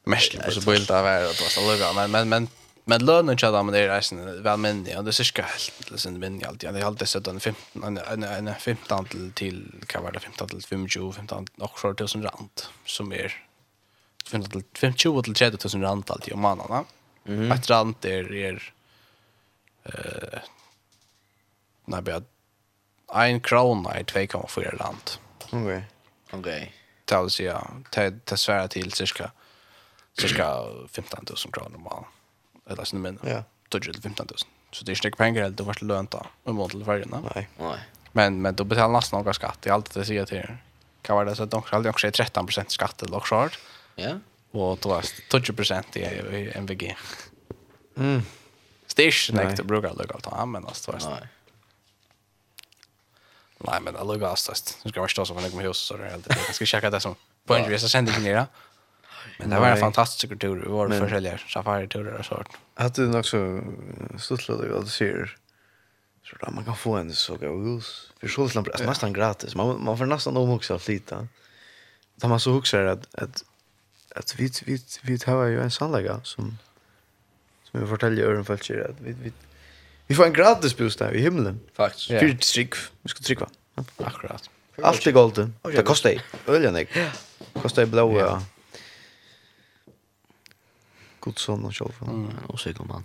mest på så bild av är att vara lugga, men men men men lönen tjänar man det resten väl men det är cirka helt sen men allt jag hade sett den 15 en en 15 till till kan vara 15 till 25 15 och så till sån rand som är 15 till 20 till 30 000 rand alltid om månaden. Mm. Ett rand är är eh när jag en krona i 2,4 land. Okej. Okay. Okej. Okay. Det vill säga, det det svärar till cirka, cirka 15 000 kronor om man, eller sin minne. Ja. 12-15 000. Så det är inte pengar eller det var lönt då. om mån till färgerna. Nej. Nej. Men, men då betalar nästan några skatt. Det är alltid det säger till er. Kan vara det så att de alltid också är 13% skatt eller också har. Ja. Och då är 20% i MVG. Mm. Så det är inte att bruka lugga allt. Ja, men alltså. Nej. Nej, men det luggar astast. Nu ska jag förstå så man kommer hus så det är helt. Jag ska checka det som på en resa sände in det. Men det var en fantastisk tur. Vi var för säljer safari turer och sånt. Att det också studsla dig att se. Så där man kan få en så god hus. För så slant är nästan gratis. Man man får nästan om också att lita. Då man så huxar att att att vi vi vi har ju en sannlägga som som vi fortäljer öron för att vi vi Vi får en gratis bostad i himlen. Faktiskt. Yeah. Fyrt trygg. Vi ska trycka. Ja. Akkurat. Allt är golden. Det kostar ju. Öljan är. Kostar ju blåa. Ja. God son och själv. Mm, och man.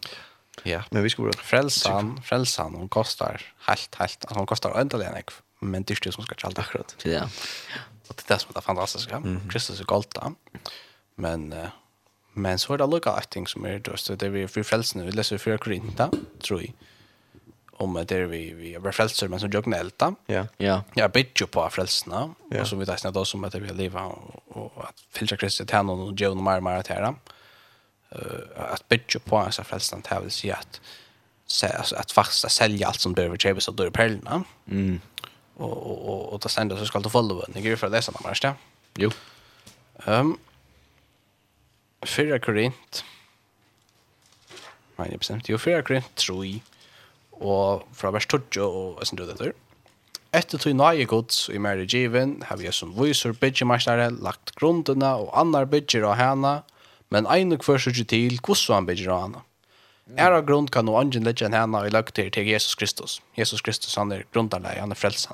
Ja. Men vi skulle... Frälsan, frälsan, hon kostar helt, helt. Hon kostar ändligen en Men det är det som ska tjälta. Akkurat. Ja. Och det är det som är fantastiskt. Mm. Kristus är golda. Men... Uh, men så är det lukka ting som är döst. Det är vi för frälsen. Vi läser 4 Korinta, tror jag om det vi vi är frälsare men som jag gnälta. Ja. Ja. Jag bett ju på frälsarna ja. och så vi jag då som att vi lever och, och att fylla Kristus till honom och John Mar Mar att här. Eh att bett ju på så frälsarna till vill säga att så alltså att fasta sälja allt som behöver köpas och då perlorna. Mm. Och och och och ta sända så ska du följa den. Det är för det som man måste. Jo. Ehm um, Fyra Korint. Nej, bestämt. Jo, fyra Korint tror jag og fra vers 12 og eisen døde etter. Etter tog nøye gods i mer i given, har vi som viser byggemeistare lagt grundene og annar bygger av henne, men ein og kvør ikke til hvordan han bygger av henne. Er av grunn kan noe angen legge enn henne og lagt til til Jesus Kristus. Jesus Kristus han er grunderleie, han er frelst.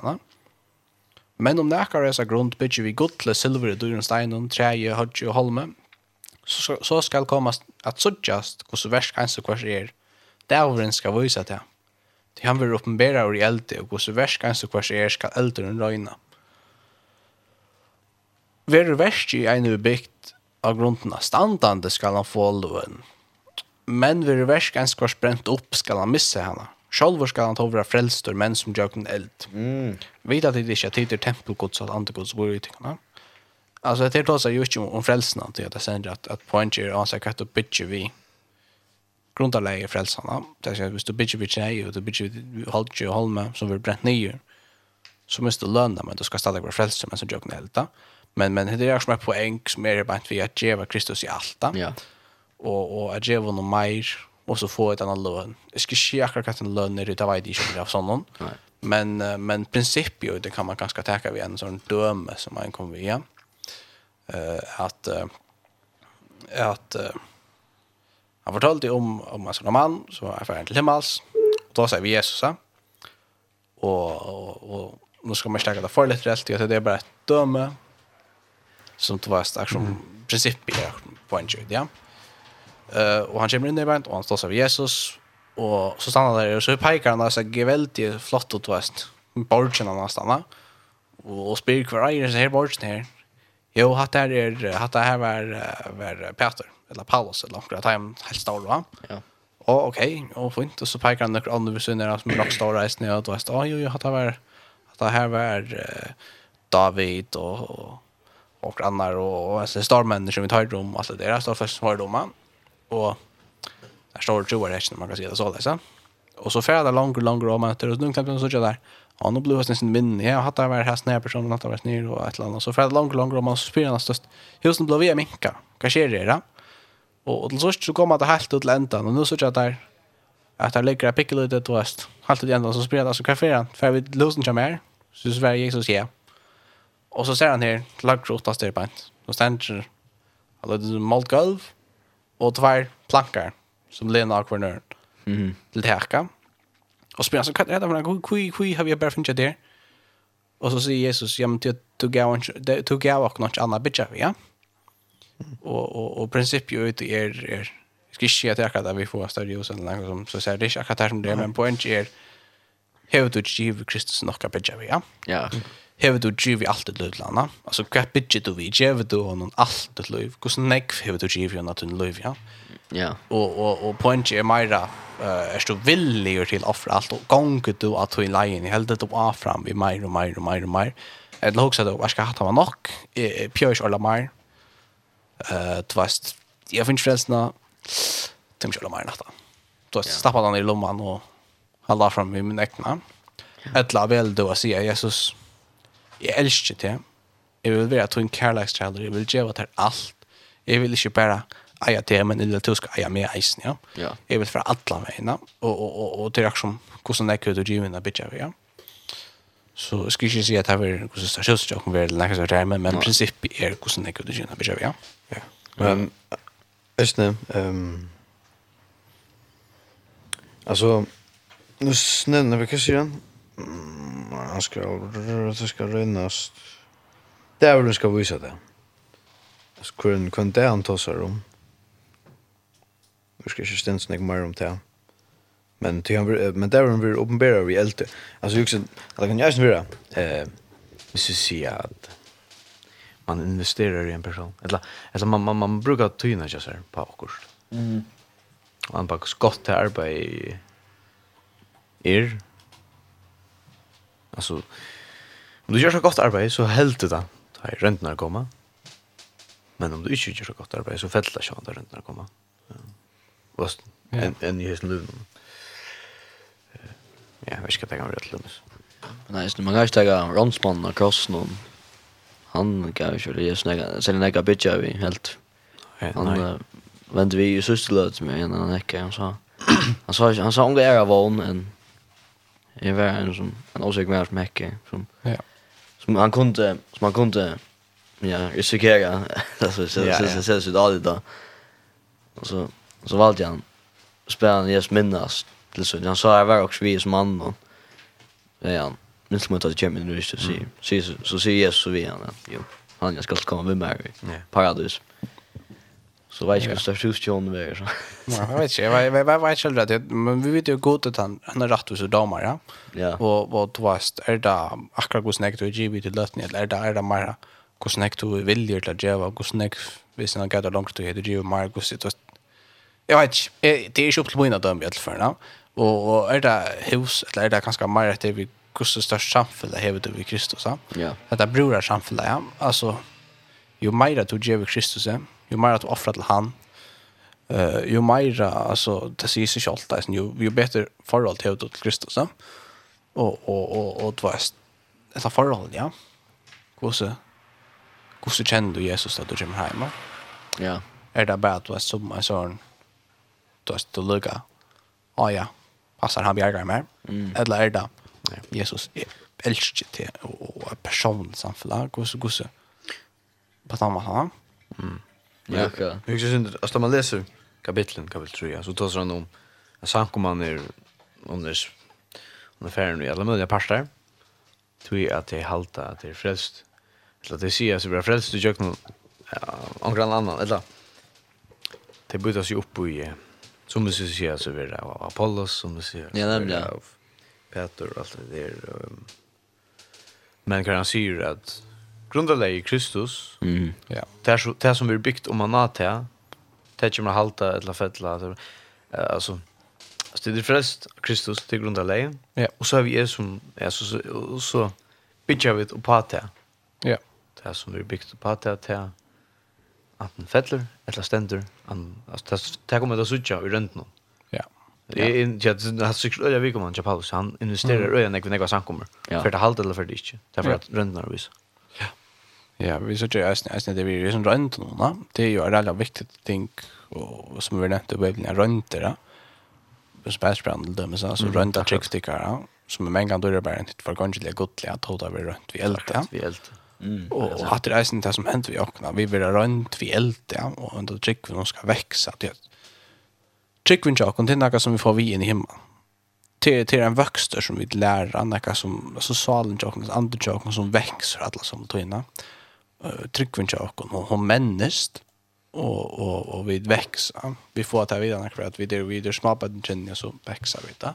Men om nekar er grunn bygger vi godt til silver i dyren steinen, treje, hodje og holme, så, så skal komme at suttjast hvordan versk ens og kvørs er. Dævren skal vise til henne. Til han vil oppenbæra ur i elde, og gos versk hans og hvers er skal elderen røyna. Veru versk i ein bygd av grunden av standande skal han få loven. Men ver versk hans hvers brent opp skal han missa hana. Sjálfur skal han tovra frelstor menn som jøkken eld. Mm. Vita at det ikke er tider tempelgods og antegods går ut i tingene. Altså, det är trots jo just om frälsarna til at jeg sender at, at poänger er att jag du inte vi grundarläge frälsarna. Det er at hvis du bygger vi tjei, och du bygger vi halvtjö och holme, som vill brent nye, så måste du löna men du ska stadig være frälsare men som jag kan hälta. Men, men det är som är poeng, som är bant vi att djeva Kristus i allt. Ja. Och, och at ge noe mer og så få et annan løn. Jeg ska ikke akkurat att løn er, det vet jeg ikke av sådant. Men, men princip ju, det kan man ganska täcka vid en sån döme som man kommer via. Uh, att uh, att uh, Han fortalte om, om en sånn mann som er ferdig til himmels. Og da sier vi Jesus. Og, og, og nå skal man ikke det for litt reelt, det er bare et døme som det var et som mm. prinsipp i på en tjud, ja. Uh, og han kommer inn i veien, og han står seg ved Jesus, og så stannar han der, og så peikar han der, så er veldig flott og tvest, borgen han har stannet, og spyr hver eier, så her borgen her, jo, hatt her er, hatt her var, var Peter, eller Paulus eller några time helt stora. Ja. Och okej, okay, och fint och så pekar han några andra visioner som rock stora i snö och då är det jo jag har tagit att det här var David och och andra och alltså stormen som vi tar om alltså det där står först har de och där står ju vad man kan se det så där så. Och så färda långt långt om att det är nog knappt så där. Ja, nu blev det sin minne. Jag har hatt det här här personen att har varit ner och ett land. Och så färda långt långt om man spelar nästan. Husen blev vi minka. Vad sker det då? Och till sist så kommer det helt ut ländan och nu så jag där att ligger lägger pickle ut det west. Helt ut ändan så spelar det så kaffe för vi lösen kommer mer. Så så var Jesus ja. Och så ser han här lagt åtta styrpant. Då ständer alla det moltgolv och två plankar som Lena och Werner. til teka. Og Och han, så hva er det vara en kui kui har vi bara funnit där. Og så sier Jesus, ja men du gav du gav och något annat bitch, ja och och och princip ju ut är är ska inte att jag att vi får större ljus eller något som så säger det jag kan som det men på en är hur du giv Kristus några bidja vi ja? Ja. Hur du giv i allt det lövlanda alltså vad bidja du vi giv du honom allt det löv hur snack hur du giv honom att löv ja? Ja. Och och och på en är mera eh är du villig till offra allt och gånger du att du i lejen i helt det upp fram vi mer och mer och mer och mer eller också då jag skal ha ta nog pjörs eller mer Eh, du vet, jag finns förresten de kör mer natta. Du vet, stappa den i lomman og halda fram i min äckna. Ettla vel du å si, Jesus, jeg elsker det. jeg vil være til en kärleksträdare, jag vill ge åt här allt. Jag vill inte bara eja det, men eller du skal eia med eisen, ja. ja. Jeg vil fra alle veina, og, og, og, og til akkurat hvordan jeg kunne drive inn av bitja, ja. Så jeg skal ikke si at det er hvordan det er kjøst, stasjonsjokken er eller noe sånt, men, men prinsippet er hvordan jeg kunne kjenne beskjed, ja. ja. Men, Østene, um, altså, nu snävnar vi kanske igen. Han han ska, det ska rönas. Det är väl du ska visa det. Alltså, hur det han tar sig om. Vi ska inte stämma mer om det men till han men där han vill uppenbara vi äldre alltså jag kan jag kan ju inte vara eh så se att man investerar i en person. Eller alltså man man man brukar tyna just här på kurs mm man bara skott arbete på er. Alltså om du gör så gott arbete så helt det där tar ju räntorna komma men om du inte gör så gott arbete så fäller det sig räntorna komma ja. Vad en en i hus nu Ja, vi ska ta kan rätt lønnes. Nej, så man kan inte ta Ronsman och Krossen. Han kan ju köra snäga, sen näka bitcha vi helt. Han nei. vände vi ju systerlöt med en annan näka han sa. Han sa han sa unga av von en Jag var en som en åsikt med som häcke som ja. som han kunde som han kunde ja, risikera alltså så så så så så då. Och så så valde han spelaren Jes Minnas till så Han sa jag var också vi som man och Ja. är han. Nu ska man ta det kämmen nu så se. Se så se Jesus så vi han. Jo. Han jag ska komma med mig. Ja. Paradis. Så vet jag inte hur stort John är så. Nej, jag vet inte. Jag vet jag vet själv att men vi vet ju gott att han han är rätt hos damer, ja. Ja. Och vad tvast är det akkurat hur snägt du GB till lösning eller är det är det mer hur snägt du vill ju till Java, hur snägt visst när går det långt du heter Java, hur snägt Jag vet inte. Det är ju upp till mina döm i alla fall, Og og er det hus, eller er det ganske mer etter vi hvordan størst samfunnet hever du i Kristus, ja? Ja. Dette bror er samfunnet, ja. Altså, jo mer at du gjør i Kristus, ja? jo mer at du offrer til han, uh, jo mer, altså, det sier seg selv, det er jo, jo bedre forhold til hever du til Kristus, ja? Og, og, og, og det var et forhold, ja? Hvordan, hvordan kjenner du Jesus da du kommer hjemme? Ja. Er det bare at du er som en sånn, du er til å lykke? Å ja, passar han bjergar mer. Mm. Eller er det Jesus er elsker til og er personlig samfunnet. Gosse, gosse. På samme han. Mm. Ja, ok. Jeg synes ikke, altså man leser kapitlen, kapitel 3, så tar han om en sankoman er under under färden i alla möjliga Tror Tui at det halta, at det er frelst. Eller at det sier at det er frelst i kjøkkenen omkring annan, eller det bytas jo opp i Som det säger så är det av Apollos som du säger. Ja, nämligen. Av Peter och allt det där. Men kan han säga att grundläggande i Kristus. Mm. Ja. Det det som vi byggt om man har det. Det kommer att halta eller fälla. Alltså, alltså det är fräst Kristus till grundläggande. Ja. Och så har vi er som, ja, så, så så bygger vi på det. Ja. Det som vi byggt på det, till anten fettler, eller stender, altså, det det kommer til å sutja i røntgen. Ja. Det er ikke sikkert øye vi kommer til Paulus, han investerer øye når jeg samkommer, for det halvt eller for det ikke, det er for at røntgen er viser. Ja. Ja, vi ser ju äsna äsna det blir är som runt nu, va? Det är ju en väldigt viktigt ting och som vi nämnde i Bibeln runt det där. Och spärrsbrand det så så runt där trickstickar, som en gång då är bara inte för kanske det gott att hålla vi runt vi eld. Vi eld. Mm, och att det är inte som hänt vi ökna. Vi vill runt vi eld ja och under tycker vi nog ska växa det. Tycker vi inte och det något som vi får vi in i himlen. Till till en växter som vi lär annaka som så salen jag och andra jag som växer alla som tvinna. Eh tycker vi inte och hon människt och och och vi växer. Vi får ta vidare för att vi det vi det små på den känner så växer vi där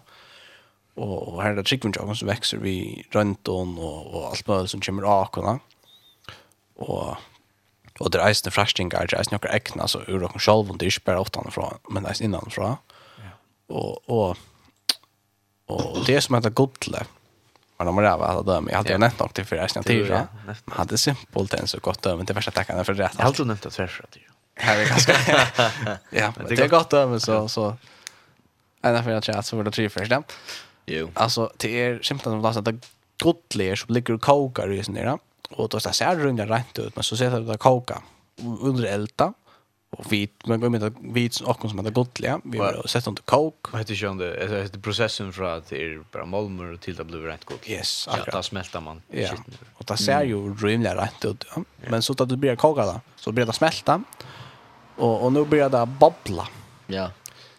och och här där jocken joggers växer vi runt om och och allt möjligt som kommer akona og og det er eisne frastingar, det er eisne noen ekna, så ur okken sjolv, det er ikke bare utanfra, men det er eisne innanfra. Og, og, og det som heter godle, men de må ræva alla döm. Jag hade ju nämnt något till för resten av tiden. Man hade simpelt en så gott döm, det värsta tackarna för rätt. Jag hade ju nämnt att för att Ja, det är ganska... *laughs* ja, men det är gott döm, så... så Ända för att jag så var det tre först. Jo. Alltså, det er simpelt att de lastar godle som ligger och kokar i sin där. Och då så ser det runda rent ut men så ser det att koka under elda. Och vit men går med att vit och som heter gottliga vi har sett under kok. vad heter ju under alltså heter processen för att det är bara molmer till det blir rent kok. Yes att då smälter man ja. och det ser ju rymliga rent ut men så att det blir koka då så blir det smälta. Och och nu börjar det babbla ja.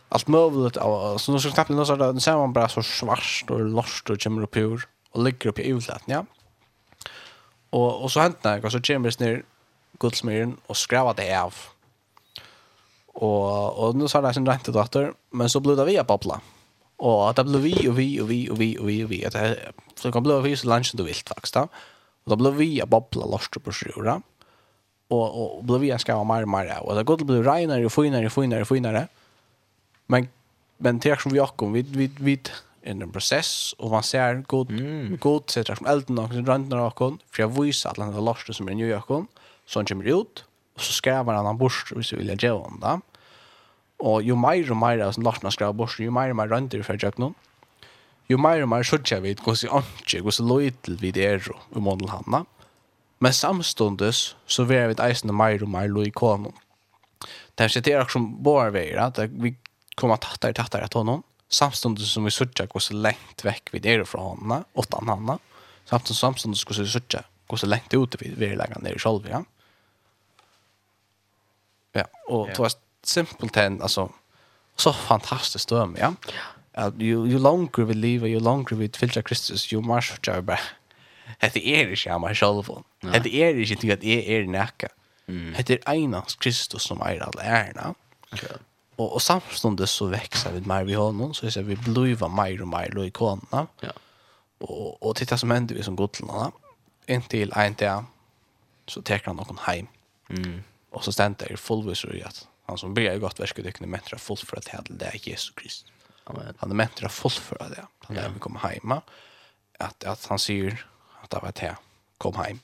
Allt möjligt så nu ska knappt någon så där ser man bara så svart och lost och kommer upp ur och ligger upp i utlätten ja. Og, og så hentet jeg, og så kommer jeg ned guldsmyren og skrev det av. Og, og nå sa det sin rente datter, men så ble det vi av babla. Og det ble vi og vi og vi og vi og vi og vi. Det, så det kan bli vi så langt som du vil, faktisk. Da. Og da ble vi av babla lortet på sjura. Og, og ble vi av skrev mer og mer. Og det gott ble regnere og finere og finere og finere. Men, men det er som vi akkom, vi, vi, vi, vi in en process och man ser god mm. god sätter som elden och runt när kon för jag visar att han har lust som en gör kon så han kommer ut och så skrävar han han bort och så vill jag ge honom då och ju mer och mer som lust när skrävar bort ju mer och mer runt det för jag någon ju mer och mer så jag vet hur så anke hur så lojal vi det är och modell hanna men samstundes så vill vi vet isen mer och mer lojal kon det här sitter också som bara vi att vi kommer att ta det ta det att honom samståndet som vi sørger går så lengt vekk vi er fra henne, åtta henne, samståndet samståndet går så sørger går så lengt ut vi er legger ned i selv, ja. Ja, og yeah. det var simpelt en, altså, så fantastisk døm, ja. At jo, jo langer vi lever, jo langer vi tilfyller Kristus, jo mer sørger vi bare, hette er ikke jeg meg selv, hette er ikke til at jeg er nækka, hette er enast Kristus som er alla ærene, ja. Och och samstundes så växer vi mer vi har någon så ser vi bluva mer och mer i kona. Ja. Och och titta som händer vi som gotlarna. En till en till så tar han någon hem. Mm. Och så ständer det fullvis och att han som blir gott värsket dyker med mentra fullt för att det är Jesus Kristus. Amen. Han är mentra fullt för det. Han är vi kommer hemma att att han säger att det var det kom hem.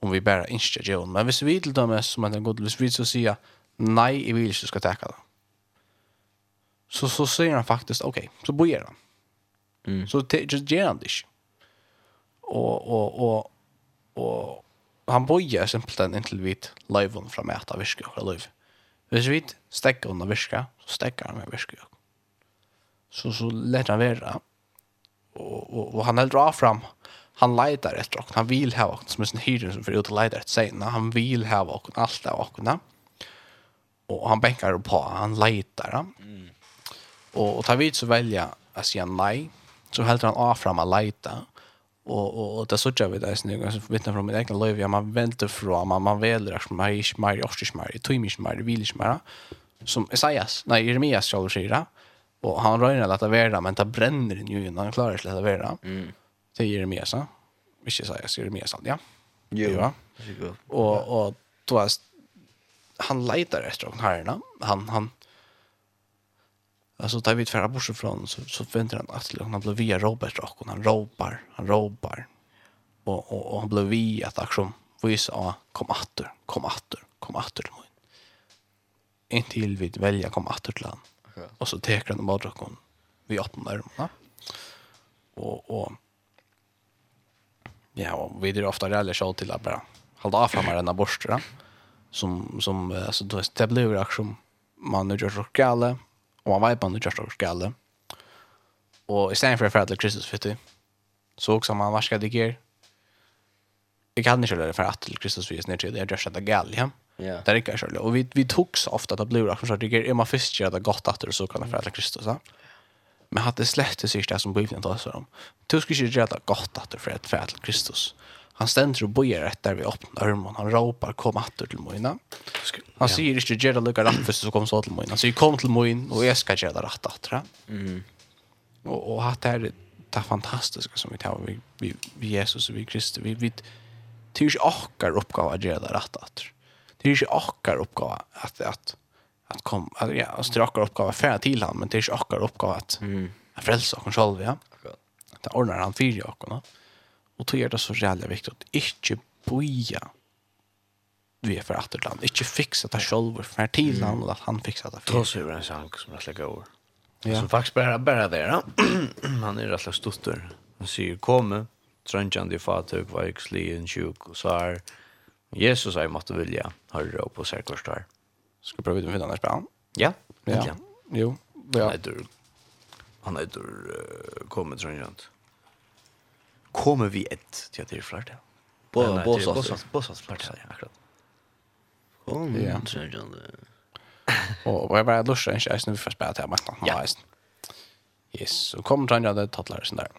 Om vi bara inte gör men hvis vi till dem som man går till vi så säger nej, jag vill inte ska täcka det. Så, så säger han faktiskt, okej, så börjar han. Mm. Så just ger han det inte. Och, och, och, och han börjar simpelthen intill vid live fra att äta viska och liv. Hvis vi stäcker under viska, så stekker han med viska. Så, så lär han vara. Och, och, og han drar fram han leitar efter och han vill ha och som en hyren som för ut og leitar etter sig han vill ha och alt av och och han bänkar på, han leitar. Han. Mm. Och, och tar vid så välja att säga nej. Så helt han av fram att leta. Och, och, och det såg jag vid det nu. Jag vittnar från min egen liv. Ja, man väntar från, man, man väljer att man är inte mer, jag är inte mer, jag är inte mer, Som Isaias, nej, Jeremias själv säger det. Och han rör att det värda, men det bränner ju innan han klarar sig att värda. Mm. Det är Jeremias, va? Inte Esaias, Jeremias, ja. Jo, ja. Och, och då är han leitar efter de herrarna. Han, han, alltså David färra tvära bort ifrån så, så väntar han att han blir via Robert och han ropar, han ropar. Och, och, och han blir via att aktion visa, ja, kom attor, kom attor, kom attor till mig. Intill vi välja kom attor till han. Okay. Och så teker han bara och vi öppnar dem. Och, och ja, och vi är ofta rädda show till att bara hålla av framar den här borsten. Ja? som som alltså då det blev reaktion man nu gör så gale och man vet man nu gör så gale och istället för att det Kristus fitte så också man varskar det ger jag kan inte köra för att till Kristus vis när det är just att gal ja Ja. Det är inte så. Och vi vi tog så ofta att det blev reaktion så det är man fisk gör det gott att det så kan för att Kristus ja. Men hade slett det sista som Bibeln tar så om. Du skulle ju göra det gott att det för att för Kristus. Han ständer och bojar rätt där vi öppnar armen. Han ropar kom åter till Moina. Han säger inte det lucka rätt först så kom så till Moina. Så kom till Moina och jag ska göra rätt att Mm. Och och att det är det fantastiska som vi tar vi vi, vi Jesus och vi Kristus. Vi vi tyrs åkar uppgåva att göra rätt åter. Tyrs åkar uppgåva att att att kom att ja, att sträcka uppgåva färd till han men tyrs åkar uppgåva att mm. frälsa oss själva. Ja. Det ordnar han för jag No? Og då är det så jävla viktigt att inte boja vi är för atterland. Inte fixa det själv för till han, och att han fixar det. Då så är en sang som att lägga over. Ja. Som faktiskt bare der, där. *clears throat* han är rätt stutter. Han sier, komme, tröntjan i fatøk, var slien sjuk og så. Jesus har måtte vilja höra upp och särkors där. Ska pröva ut med annars bra? Ja. Ja. Jo. Ja. Han er dur. Han är uh, komme, tröntjant kommer vi ett till att det är flört. På Båsas. Båsas flört, ja, akkurat. Kom, ja. Och jag bara lustar inte ens nu vi får spela till här mattan. Ja. Yes, så kommer han det tattlar och sånt där.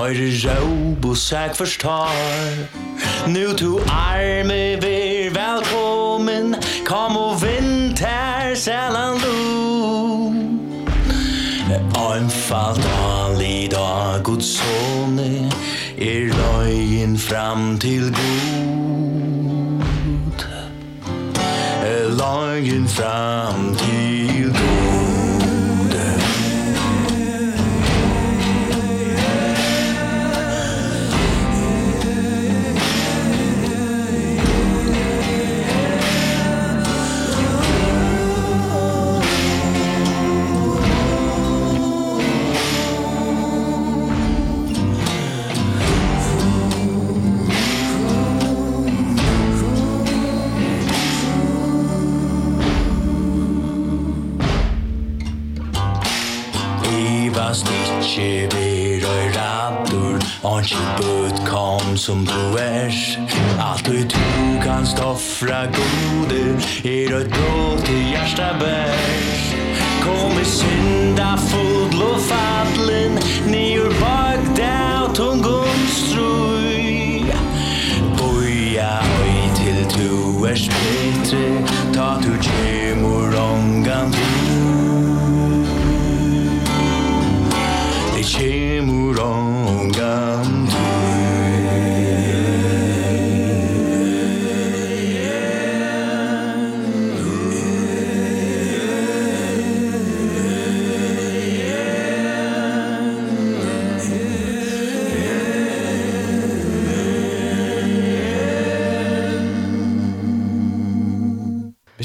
Høyre råb og sæk forstar Nu to arme vir velkommen Kom og vint her sælan lo. Anfalt ali da Guds sone Er løyen fram til god Er løyen fram til som du er. Alt du du kan stoffra gode Er og blå til hjärsta bär Kom i synda fot.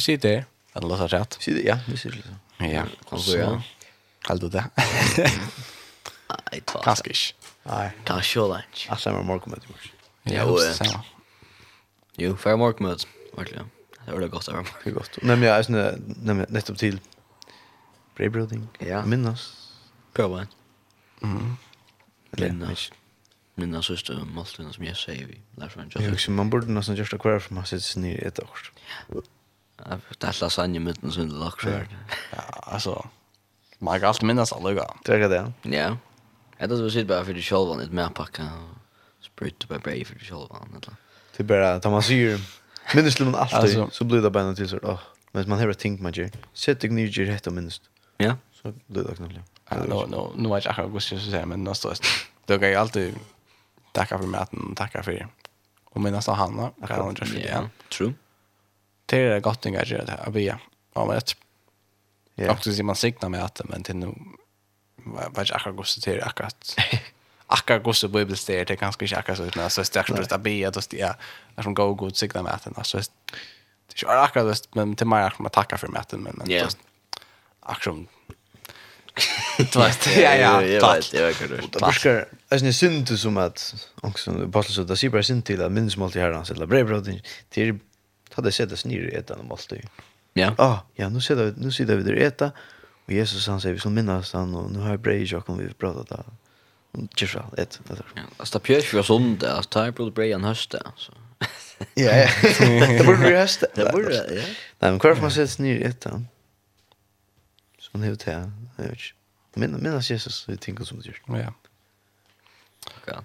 sitter där. Eller låtsas rätt. Sitter, ja, vi sitter liksom. Ja, så. *laughs* Ja. Kallt det. Nej, ta. inte. Nej. Ta sjölunch. Alltså med morgon med dig. Ja, så. Jo, för morgon med. Verkligen. Det var det gott över. Det gott. Nej, men jag är snä, nej, nettopp till Braybuilding. Ja. Minnas. Prova. Mm. Minnas. Minnas just det, som jag säger vi. Lars van Johnson. också man borde nästan just akvara för man sitter ner ett år. Ja. Jag vet lasagne med den sån lock shirt. Ja, alltså. Man kan alltid minnas alla gånger. Det är det. Ja. Jeg tror så sitter bare for det selv, ett mer og Sprut bare brei for det selv. eller. Det bara ta man syr. Minns man alltid så blir det bara något så åh, Men man har ett think man gör. Sätt dig ner i rätt minst. Ja. Så blir det knappt. Ja, no no no vet jag vad jag ska säga men någonstans. Det kan jag alltid tacka för maten, tacka för. Och minnas Hanna, kan hon göra det. True det är gott att göra det här. vi ja, men det Ja. Också ser man signa med att men till nu vad jag akkurat går till akkurat. Akkurat går så bibelstär det kanske inte akkurat så utan så starkt att be att det är när som går god signa med att alltså det är akkurat just men till mig att tacka för maten men men just akkurat Tvast. Ja, ja. Tvast. Ja, du Det brukar alltså synd som att också bara så där sig bara synd till att minns mål till herran så där brevbröd till ta det sätta snir i ett annat ju. Ja. Ah, ja, nu sitter nu sitter vi där äta. och Jesus han säger vi som minnas han och nu har brej jag kommer vi prata där. Just så, ett där. Ja, alltså pjörs vi sånt där att ta på brejan hösta så. Ja. Det borde vi hösta. Det borde ja. *laughs* *laughs* Nej, men kvar man sätter ner i etan. Så man hur det är. inte. minnas Jesus vi tänker som det gör. Ja. Okej.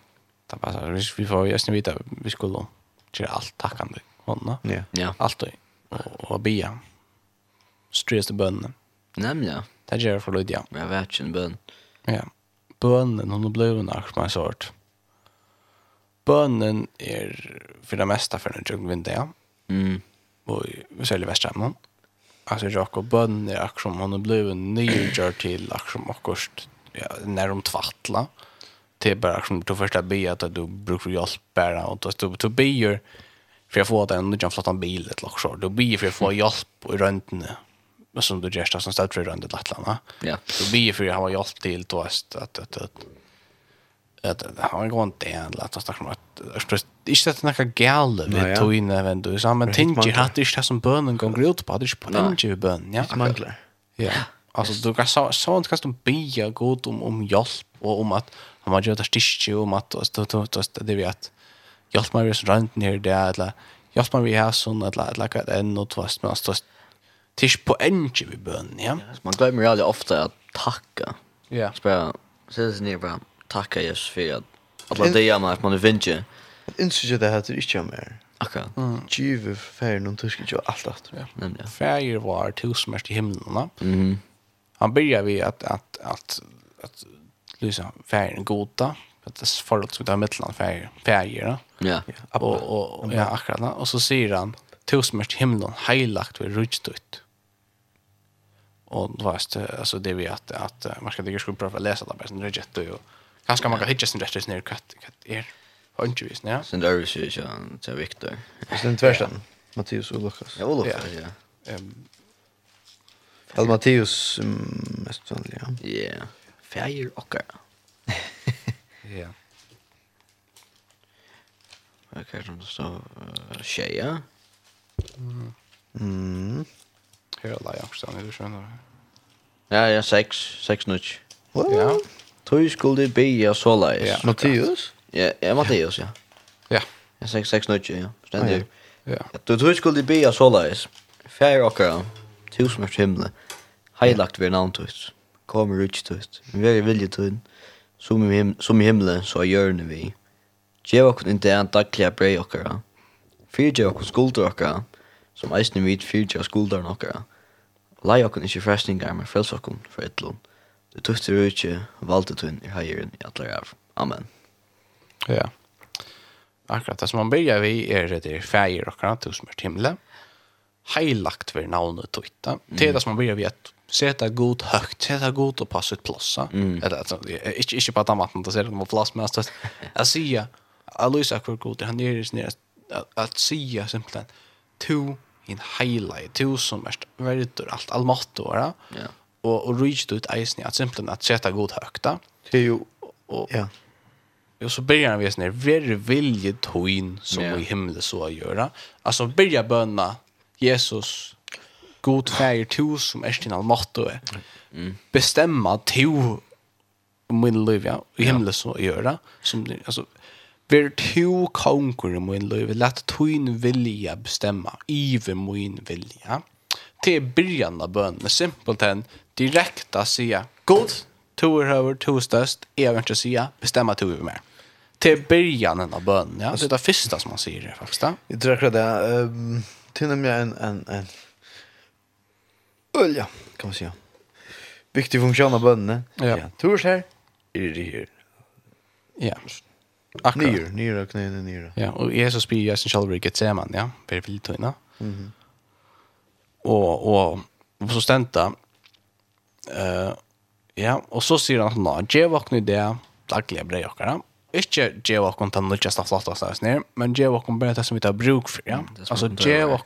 Det passar. Vi får ju vita vi skulle göra allt tackande honom. Ja. ja. Allt och och be. Stress till. Nämn ja. Det gör för Lydia. ja. Jag vet en bön. Ja. Bönen hon blev en action sort. Bönen är för det mesta för den jungen vinter ja. Mm. Och vi säljer västramman. Alltså jag och bönen är som hon blev en ny jar till action som kost ja, när de tvattla. Det är bara som du första be att du brukar hjälp bara och du du be för jag får den och jag flottan bil ett lock så då blir för jag får hjälp i röntgen men som du gärsta som ställt för röntgen Lattland ja då blir för jag har hjälp till då att att att att har en grund det är lätt att snacka om att inte att snacka gäll vi tog in även du så men tänker att det är som bönen går ut på det är på den bön ja manglar ja alltså du kan så så kan du be god om om hjälp och om att han har gjort det stitch om att då då då det vet hjelp meg hvis rønten her det, eller hjelp meg vi her sånn, eller hva det er noe tvast, men altså, det er ikke på enge vi bønnen, ja. Man glemmer jo aldri ofte å takke. Ja. Så bare, så er det sånn, bare, takke Jesus for at alle det gjør at man er vinter. Jeg innsyns jo det her til ikke mer. Akkurat. Tjuve færre noen tysker ikke alt ja Nemlig. Færre var tusenmest i himmelen, da. Han börjar vi att att att att lysa färgen goda det får som det är mellan färger. Ja. Och, och, och, ja, akkurat. Och så säger han, tusenmörst himlen heilagt vid rujtut. Och då vet det, alltså det vi att, att man ska inte pröva att läsa det här, sen reject och man kan hitta sin rätt ner katt, katt är hundvis ja. Sen där är ju så så Viktor. Sen tvärsen. Mattias och Lukas. Ja, Lukas, ja. Ehm Al Mattias mest vanliga. Ja. Färger och. *laughs* Ja. Vad kan som så tjeja? Mm. Mm. Här är Lajakstan, är du skön Ja, ja, sex. Sex nutch. Ja. Tøy skulle be ja så lais. Ja. Matteus? Ja, ja, Matteus, ja. Ja. Ja, sex, sex nutch, ja. Stendur. Ja. Du tøy skulle be ja så lais. Fair okkar. Tusen mer himle. Heilagt vi navn tøyst. Kommer ut tøyst. Vi er vilje tøyst som i, him som i himmelen så er vi. Gjev okkur inn det en daglige brei okkara. Fyrtje okkur skulder okkara, som eisne vid fyrtjev skulderen okkara. Lai okkur ikkje frestingar men frels okkur for etlun. Du tukter utje, valde tunn i heieren i atler av. Amen. Ja. Akkurat, det som man byrja vi er det der feir okkara, tusen mer timle. Heilagt vi navnet tøyta. Det er det som man byrja vi at sätta god högt, sätta god och passa ett plossa. Mm. Eller alltså inte inte bara att då ser det på plats men alltså jag ser Alois kvar god han är ju nära att se simpelt to in highlight to som mest väldigt allt allmatt va. Ja. Och och reach ut isen att simpelt att sätta god högt. då Det är ju och ja. Och så börjar vi snär very vilje toin som i himlen så att göra. Alltså börja bönna Jesus god färger to som är sin allmåtto mm. bestämma to om min liv ja i himlen så göra som alltså Ver to konkur i min liv, låt tøyn vilja bestämma ive min vilja. Till början av bön med simpelt hen, direkta säga god, to er över to er størst, jeg vil ikke to över mer. Till början av bön ja. Det är det första som man säger faktiskt. Da. Jeg tror akkurat det, um, till og med en, en, en Ölja, kan man säga. Viktig funktion av bönnen. Ja. ja. Tors här, är det här. Ja. Akkurat. Nyr, nyr, och knä, nyr. Ja, och Jesus blir ju sen själv riket ser man, ja. Väldigt vill tuna. Mhm. Mm och och så stenta. Eh uh, ja, och så säger han nå, ge vakna det dagliga brev och kan. Ikke ge vakna den av flottast av stafla men ge vakna bare det som vi tar bruk for, ja. Alltså ge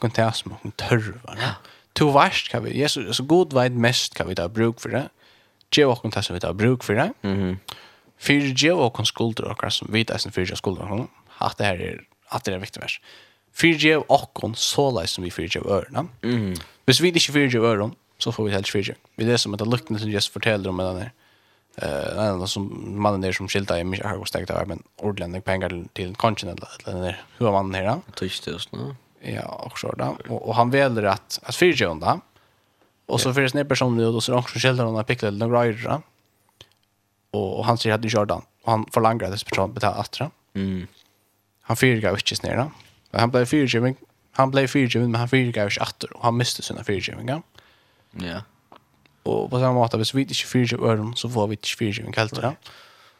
til det som vi tørver, ja to värst kan vi. Jesus så god vet mest kan vi ta bruk för det. Ge och kontas vi ta bruk för det. Mhm. För ge och kon skulder och som vet att sen för ge skulder honom. Att det här är att det är viktigt vers. För ge och kon så läs som vi för ge örna. Mhm. Hvis vi inte för ge örna så får vi helt för ge. Vi det som att lukten som Jesus fortäller om den där. Eh, uh, som mannen där som skilta i mig har gått stegt av men ordländig pengar till kontinent eller hur man här. Tyst just nu. Ja, och så där. Och, och han väljer att att fyra undan. Och så finns det en person nu då så också skildrar hon att pickla den grejer. Och, och han säger att det kör den. Och han förlangar att personen betalar attra. Mm. Han fyrgar ju inte snära. Han blev fyrgivning. Han blev fyrgivning men han fyra ju inte attra och han miste sina fyrgivningar. Ja. Och på samma måte, hvis vi inte fyrger öron så får vi inte fyrgivning kallt. Ja.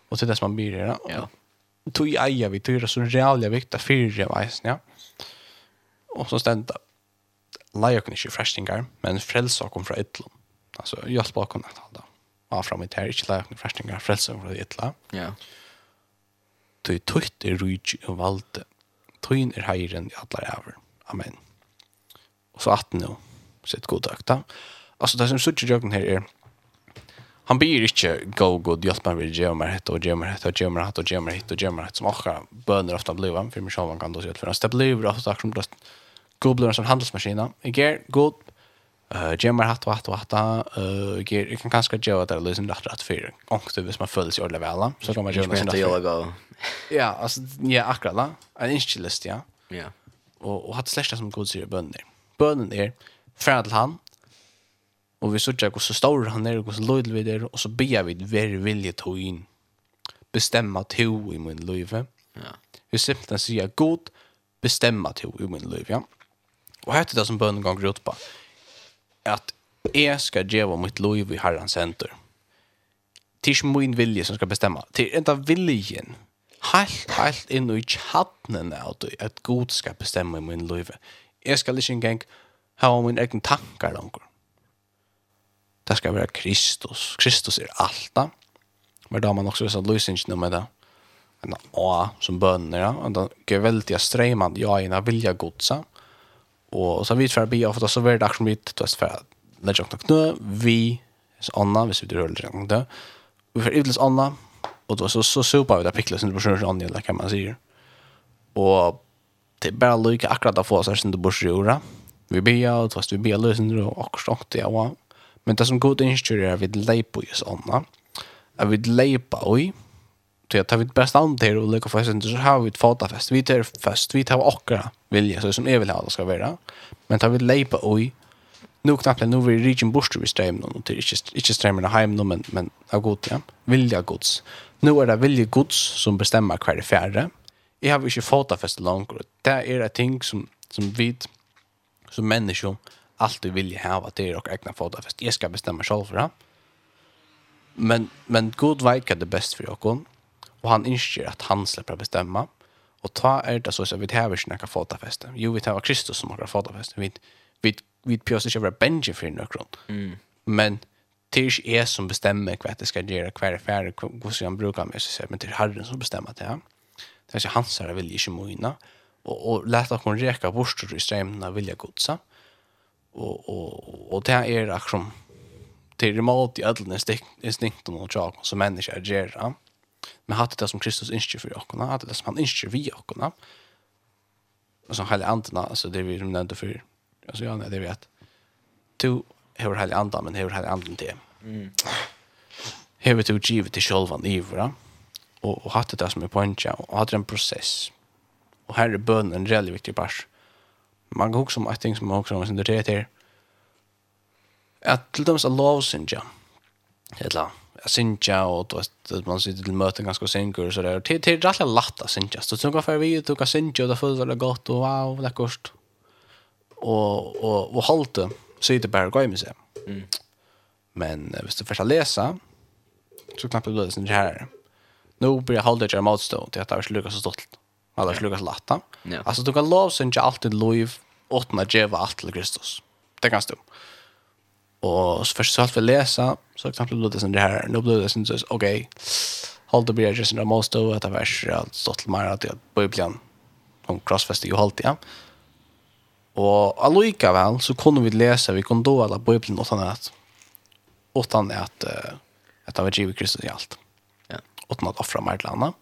Och till dess man blir det. Ja. Tog i eia vi, tog det så jävla viktigt att fyrge ja. Mm. Og så stända lajokon ikke frestingar, men frelsakon fra ytlom. Altså, hjelp bakon at halda. Og fram i ter, ikke lajokon frestingar, frelsakon fra ytla. Ja. Tøy tøyt er rujt og valde. Tøyn er heiren i allar æver. Amen. Og så at nu, sitt god økta. Altså, det som suttje jøkken her er, han byr ikke go god hjelp meg vil gjøre meg hett og gjøre meg hett og gjøre meg hett og gjøre meg hett og gjøre meg hett som akkurat bønner ofta bliva, for meg selv kan du si at for hans, det blir ofta akkurat god blir en sån handelsmaskina. Igår, god, uh, gemmar hatt och hatt och hatt. Uh, igår, jag kan ganska göra det lösen rätt rätt för ångst hvis man följer sig ordentligt väl. Så kan man göra något sånt Ja, alltså, ja, akkurat. La. En inskillist, ja. Ja. Och, och hatt släckta som god säger bönder. Bönden är, färd till han, Og vi sørger hvor så stor han er, hvor så løyd vi er, og så ber vi hver vilje til inn. Bestemma to i min liv. Ja. Vi simpelthen sier, god, bestemma to i min liv, ja. Og här det som bønnen går ut på. Att jag ska ge mitt liv i Herrans senter. Det er ikke min vilje som ska bestämma. Det er enda viljen. Helt, helt in i tjattnen av det. at god ska bestämma i min liv. Jag ska ikke engang ha min egen tankar langer. Det ska vara Kristus. Kristus är allt. Men da har man också visat løsningen med det en A som bønner, ja. Och då går väldigt strejmande, ja, ena vilja godsa. Och sen vi för bi ofta så vart action vi test för lägga upp knö vi så Anna hvis vi rör lite där. Vi för utläs Anna og då så så sopar vi där pickles inte på sjön Anna eller kan man se. Och det bara lika akkurat att få så sen det borde göra. Vi bi och fast vi bi lösen då och stokt det ja. Men det som god instruktion är vid lejpa just Anna. Jag vid lejpa oj. Så jag tar vi bäst an till och lägger fast så har vi ett fata fest. Vi tar fest, vi tar åkra vilja så som är vill ha det ska vara. Men tar vi lepa oj. Nu knappt nu vi region buster vi stream någon till inte inte stämmer hem nu men men av god ja. Vilja gods. Nu är det vilja gods som bestämmer kvar det färre. Jag har ju inte fata fest långt. Det är det ting som som vi som människor alltid vill ha att det är och egna fata fest. Jag ska bestämma själv för det. Men men god vecka det bäst för jag Och han inser att han släpper bestämma. Och ta är det så att vi tar inte några fotafester. Jo, vi tar Kristus som har fotafester. Vi, vi, vi pjörs inte være bänge för noen grund. Mm. Men det är jeg som bestämmer vad det ska göra, vad er ferdig, hur han brukar med sig. Men det er Herren som bestemmer det. Ja? Det er ikke hans herre vilje inte mojna. Och, och lätta at hon reka bort i strömmarna vilja godsa. Och, och, och det är akkurat som till emot i ödlen instinkten och tjak som människor gör. Ja? Mm Men hatt det som Kristus innskjer for okkona, hatt det som han innskjer vi okkona. Og så heilig andena, altså det vi nevnte for, altså ja, nei, det vet. du hever heilig andan, men hever heilig andan til. Mm. Hever du givet til sjolvan ivra, og, og hatt det som er pointja, og hatt det en prosess. Og her er bønnen en veldig viktig pars. Man kan huske om et ting som man huske om, som det er til, at til dem som lovsynsja, et eller annet, synja och då att man sitter till möten ganska synkur så där. Till till rätt lätt att synja. Så så går för vi tog att synja och det föll väl gott och wow, det kost. Och och och hållte så det bara gå med sig. Mm. Men visst du första läsa så knappt blir det sen här. Nu blir jag hållet jag motstå till att det skulle så stolt. Alla skulle så lätta. Alltså du kan lov synja alltid lov åtna geva allt till Kristus. Det kan stå. Mm Og så først så alt vi lesa, så exempel det sen det her, nå blir det sen så ok, holdt det blir jeg just en most av att vers allt stått til till mer att Bibeln om crossfest jo halt ja. Og allika väl så kunne vi lese, vi kunde då alla Bibeln åt annat. Åt at att av Jesus Kristus i alt. Ja. Åt annat offra mer till annat.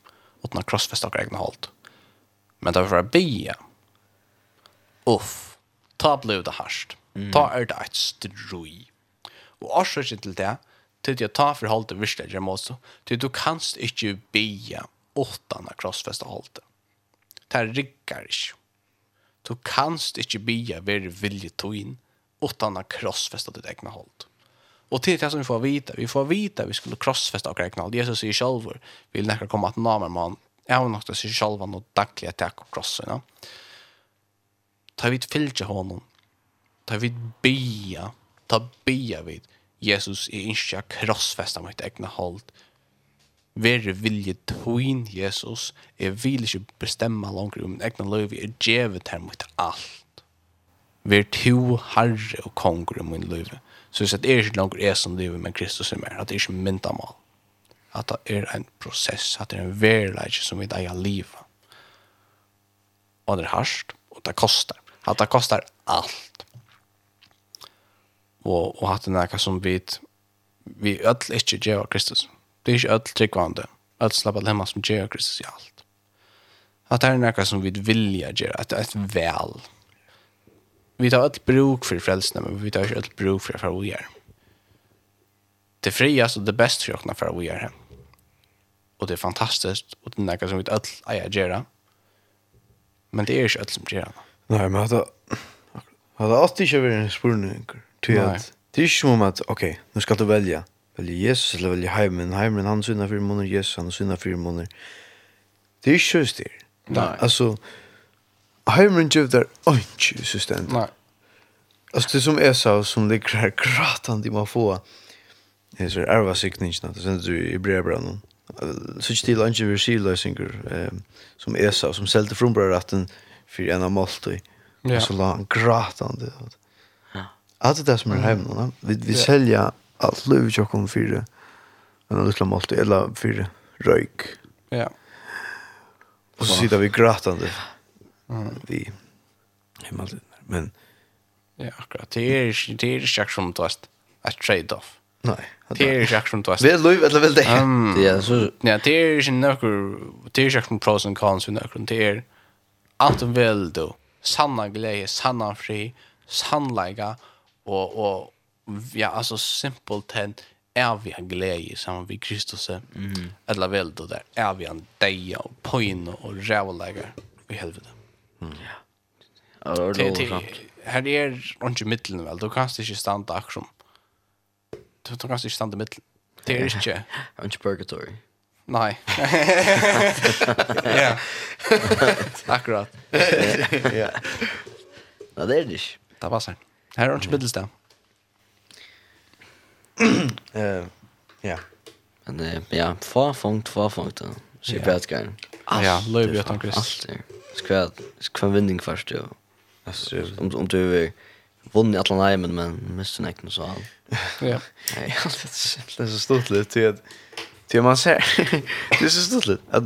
Åt annat crossfest akkurat egne halt. Men det var for å be. Uff. Ta blev det harst. Ta er det et stroj Og årsaken til det, til jeg tar forholdet virkelig gjør meg til du kanst ikke bia åttan av krossfeste holdet. Det rigger ikke. Du kanst ikke bia være vilje to inn åttan av krossfeste ditt egna hold. Og til det som vi får vite, vi får vite vi skulle krossfeste av egna hold. Jesus sier selv, vil nekker komme at namer man, jeg har nok til å si selv noe daglig at jeg ja. Ta vidt fylgje hånden. Ta vidt bia ta bia vid Jesus i inskja krossfesta mitt egna hold. Vere vilje tøyn Jesus, jeg vil ikke bestemma langer om min egna liv, jeg djevet her mitt alt. Ver to herre og konger om min liv, Så jeg sier det er ikke langer jeg som løyvi, men Kristus er mer, at det er ikke myndamal. At det er en prosess, at det er en verleik som vi deg liva. Og det er harsht, og det kostar. At det kostar alt og, og hatt en eka som vi vi öll ikke gjør Kristus. Det er ikke öll tryggvande. Öll slappa lemma hemma som gjør Kristus i alt. At det er eka som vi vilja gjør, at det er et vel. Vi tar öll bruk for frelsene, men vi tar ikke öll bruk for for vi er. Det friast og det best for åkna for vi er. Og det er fantastiskt, og det er eka som vi öll eier gjør. Men det er ikke öll som gjør. Nei, men det har alltid ikke vært en spurning. Ty at det er ikke som at, ok, nå skal du välja. Välja Jesus eller välja Heimen. Heimen han synner fire måneder, Jesus han synner fire måneder. Det er ikke just det. Nei. Altså, Heimen gjør där ikke Jesus den. Nej. Alltså det som är så som det är gratande man får. Det är så ärva siktningen. Det sen du i brevbrannan. Så till lunch vi ser lösinger eh som är så som sälte från brödratten för en av måltid. Ja. Så långt gratande. Ja Allt det där som är hemma. Mm. Vi, vi säljer allt löv i tjocken för en liten måltid eller för röjk. Ja. Och så sitter vi gråtande. Mm. Vi hemma Men ja, akkurat. Det är det är jag som tröst. Ett trade-off. Nej. Det är jag som tröst. Vill löv eller vill det? Det är så ja, det är ju några det är jag som pros and cons med några det är allt väl då. Sanna glädje, sanna fri, sannlägga og og ja altså simpelt hen er vi en glede sammen med Kristus mm. eller vel, då der er vi en deja og poin og rävlägger i helvete. Mm. Ja. Ja, det Her er ikke inte vel, du Då kan det inte stanna Du, du kan det inte stanna mitten. Det är inte. Inte purgatory. Nei. *laughs* Ja. *laughs* Akkurat. Ja. Nei, det er det. ikke. Det var sant. Her er ikke *clears throat* Eh, Ja. Men ja, farfunkt, farfunkt. Så jeg vet ikke. Ja, løyve jeg tanker. Alt er. Hva vinning først, jo. Om om du er vunnen i alle neimen, men mister nekten så all. Ja. Det är så stort lite til at til man ser. *laughs* Det är så stort lite att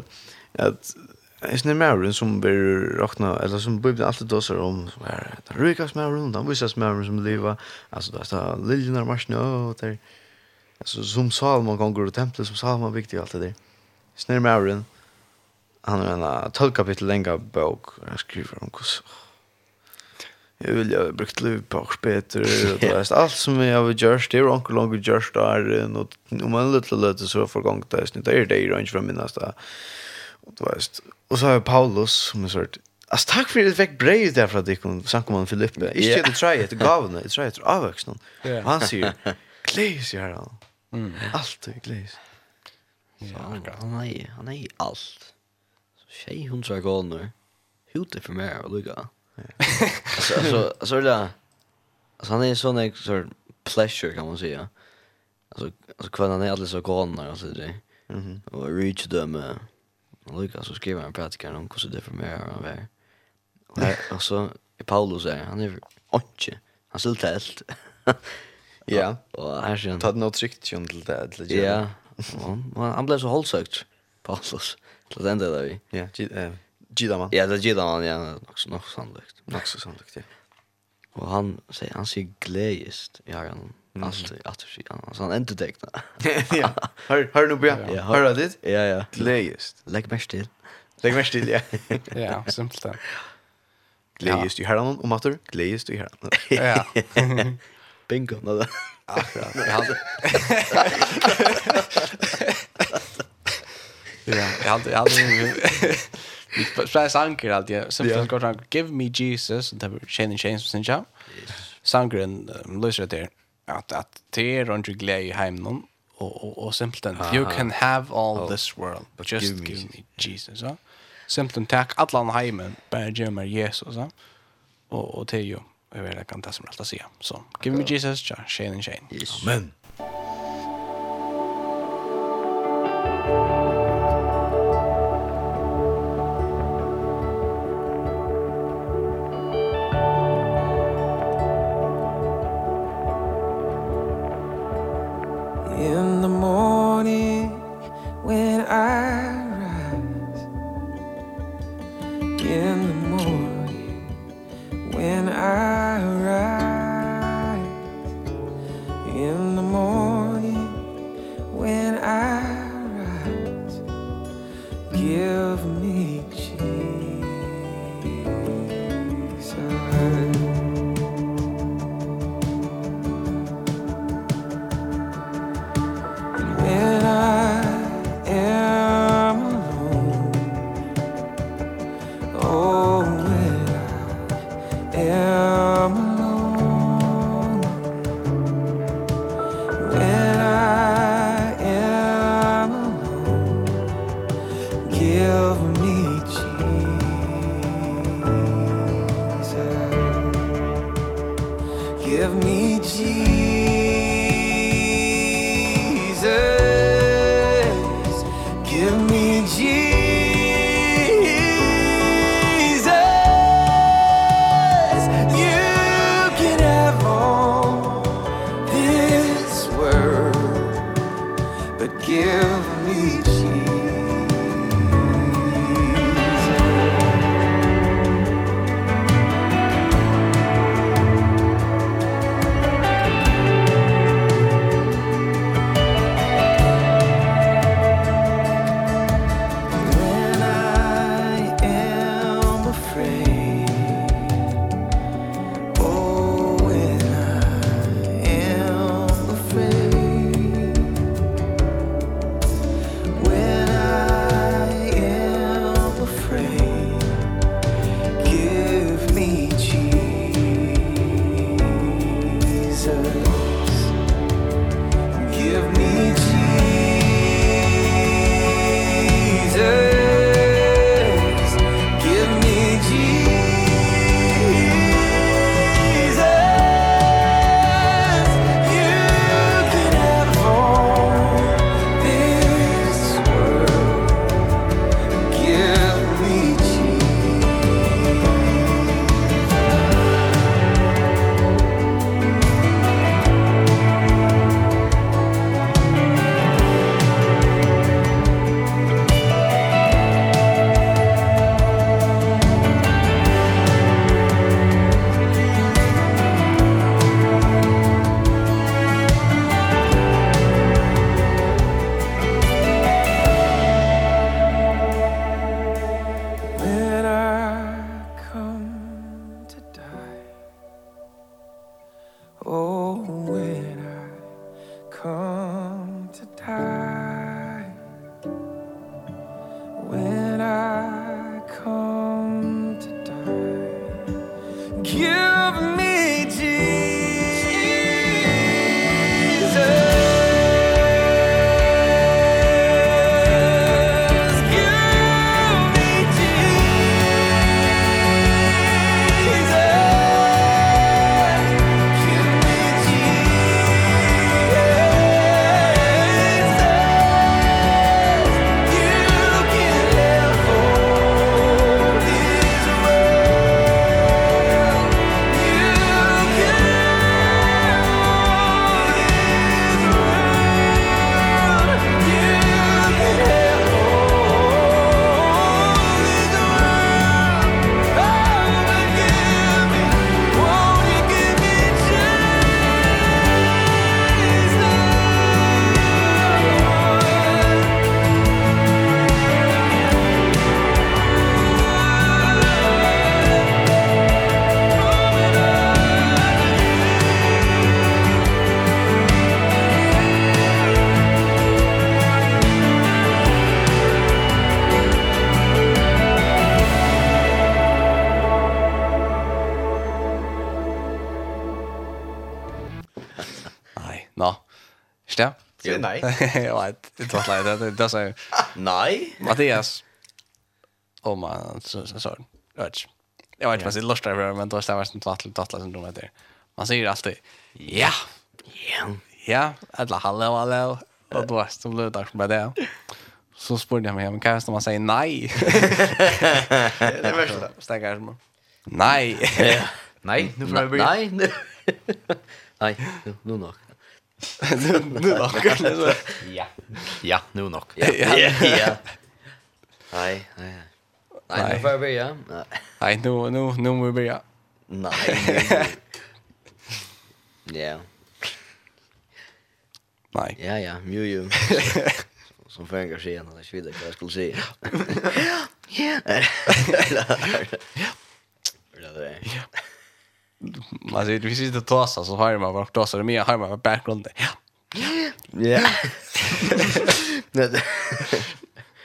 att är snä mer som blir räkna eller som blir alltid då så om så det rykas mer runt då visas mer som leva alltså då så liljenar mars nu och där alltså som Salman kan gå till templet som Salman viktigt allt det där snä mer han har en 12 kapitel länga bok han skriver om kus Jag vill jag brukt liv på och speter och det är allt som jag har gjort det är onkel långt gjort där och om man lite lite så får gång det är det är inte från minnas det och det är Och så har Paulus som är sort Alltså tack för det fick brev där för att det kom samkomman Filippe. Inte det try it, gav det, try it avvuxen. Han säger Gleis gör han. Mm. Allt är gleis. Ja, han är han är allt. Så tjej hon så går nu. Hute för mig och lugga. Alltså alltså så där. Alltså han är sån en sån pleasure kan man säga. Alltså alltså kvinnan är alldeles så galen alltså det. Mhm. Och reach dem. Uh, Och Lukas så skriver han pratikar om hvordan det formerer han är *laughs* Og, her, Och så är Paulus är han är inte Han silt helt. ja. Och här sier han. Ta det noe trygt jo det. till det ja. Og han blev så hållsökt Paulus. Till den det der vi. Ja, Gida man. Ja, det er Gidaman, ja. Nok så sannlykt. Nok så sannolikt. ja. Og han säger han ser glädjest i herren. Ja Allt att sig annars han inte täckna. Ja. Hör hör nu bra. Hör det? Ja ja. Glädjest. Lägg mig still. Lägg mig still *laughs* ja. Ja, simpelt där. Glädjest i herran och matter. Glädjest i herran. Ja. *laughs* Bingo. Nej. Akkurat. Jag hade *laughs* Ja, jag hade jag hade Vi spelar sanger alltid. Simpelt går han give me Jesus and the chain and chains sinja. Sangren löser det att att det är under glädje og og och och och simpelthen you can have all oh. this world but just give me, give me Jesus ja. Simpelthen tack allan hemmen bara ge mig Jesus ja. Och och det är ju vet det kan det som allt säga. Så give me Jesus, Shane and Shane. Amen. Jo. Nej. *laughs* Ja, *laughs* det var lite det det så. Nej. Mattias. Oh man, så så så. Rätt. Jag vet inte vad det lustar över men då stämmer det vattlet tattla som de heter. Man säger alltid ja. Ja. Ja, alla hallå hallå. Och då så blev det med det. Så spurgade jag mig, men kan man säger nej? Det är värsta. *laughs* Stäcker man. Nej. Nej, nu får jag bli. Nej. Nej, nu nog nu nog. Ja. Ja, nu nog. Ja. Ja. Nej, nej. Nej, nu får jag börja. Nej, nu, nu, nu må vi börja. Nej. Ja. Nej. Ja, ja, ju, jo. Som får jag se när jag vidare vad jag skulle säga. Ja. Ja. Ja. Ja. Ja. *laughs* Ja. *laughs* *laughs* Alltså det visst det tossa så har man bara tossa det mer har man bakgrund. Ja. Ja. *laughs*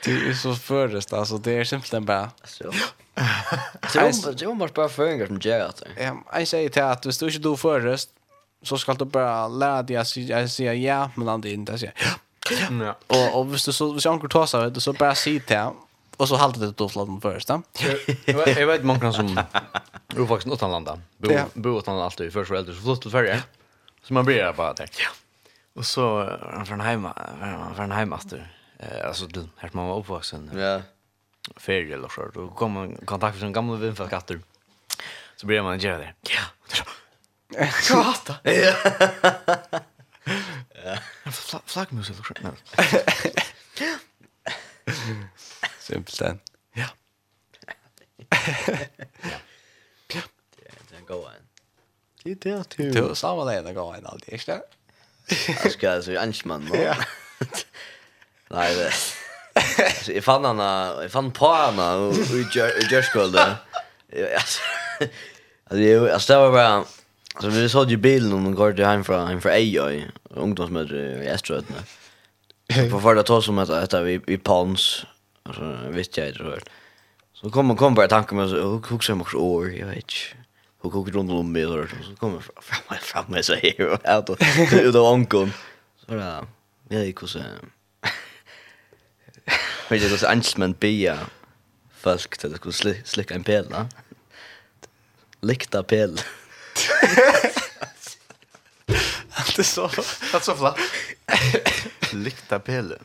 Det är så förrest alltså det är simpelt bara. Så. Så det var bara bara föringar som gör att. Ja, jag säger till att du står inte då förrest så ska du bara lära dig att säga ja men andra inte säga. Ja. Och och visst så så ankor tossa tar så bara säg till och så haltade det då fladden först. då. jag vet många som bor faktiskt utanlanda. Bor ja. bor utanlanda alltid för föräldrar så flott till Sverige. Så man blir bara där. Ja. Och så från hemma, från hemma efter. Eh alltså du här man var uppvuxen. Ja. Ferie eller så då kom man i kontakt med en gamla vän för katter. Så blir man göra det. Ja. Så. Ja. Flaggmus eller så. *laughs* Simpelthen. Ja. Ja. Det er en god en. Det er det. Du er samme det en god en alltid, ikke det? Jeg skal altså ikke mann nå. *laughs* Ja. Nei, det Jeg fann henne, jeg fann på henne i Gjørskolde. Altså, det var bare, Så vi såg ju bilen om de går till hem från hem för AI ungdomsmöte i Eströtna. *laughs* På förra tog som att att vi i Pons alltså så visste jag det så. Så kom man kom bara tanken med så hur hugsa mig år, jag vet inte. Hur hur runt om mig och så kommer fram mig fram med så här och ut och ut och onkon. Så där. Jag gick och så. Vet du så anstmän bia folk till att skulle slicka en pela. Likta pel. Allt *laughs* är så. Allt så flatt. *laughs* Likta pel.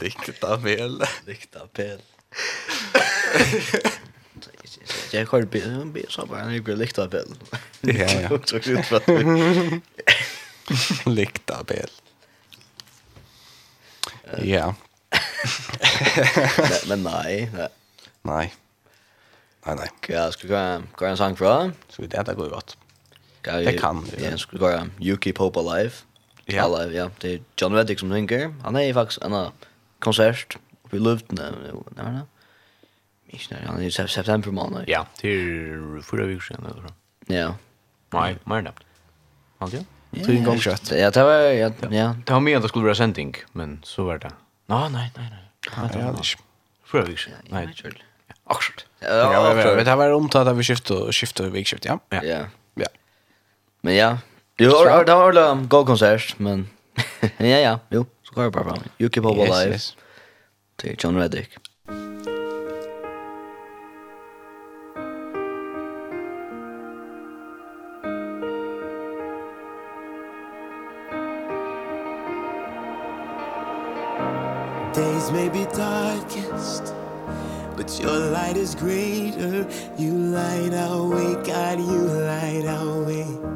Lykta mel. Lykta pel. Jag har bil, bil så bara en lykta pel. Ja, ja. *laughs* Så ut för lykta pel. Ja. *laughs* Men nej. Nej. Nej, nej. Ja, ska gå gå en sång för. Så det där går gott. Det kan. Ja, ska gå You keep hope Alive. Ja. Alive, ja. Det är John Reddick som tänker. Han är faktiskt en av konsert uppe i luften. Nej, nej. Minns när han i september månad. Ja, till förra veckan sedan eller så. Ja. Nej, mer knappt. Allt ja. Tog en gång kött. Ja, det var ja, ja. Det var mer att det skulle vara sändning, men så var det. Nej, nej, nej, nej. Det var det. Förra veckan. Nej. Akkurat. Ja, men det var omtalat av skift och skift och veckaskift, ja. Ja. Ja. Men ja, det var det var en god konsert, men *laughs* ja, ja, jo. Så går jag bara fram. You keep up alive. Yes, yes. Till John Reddick. Days may be darkest But your light is greater You light our way, God, you light our way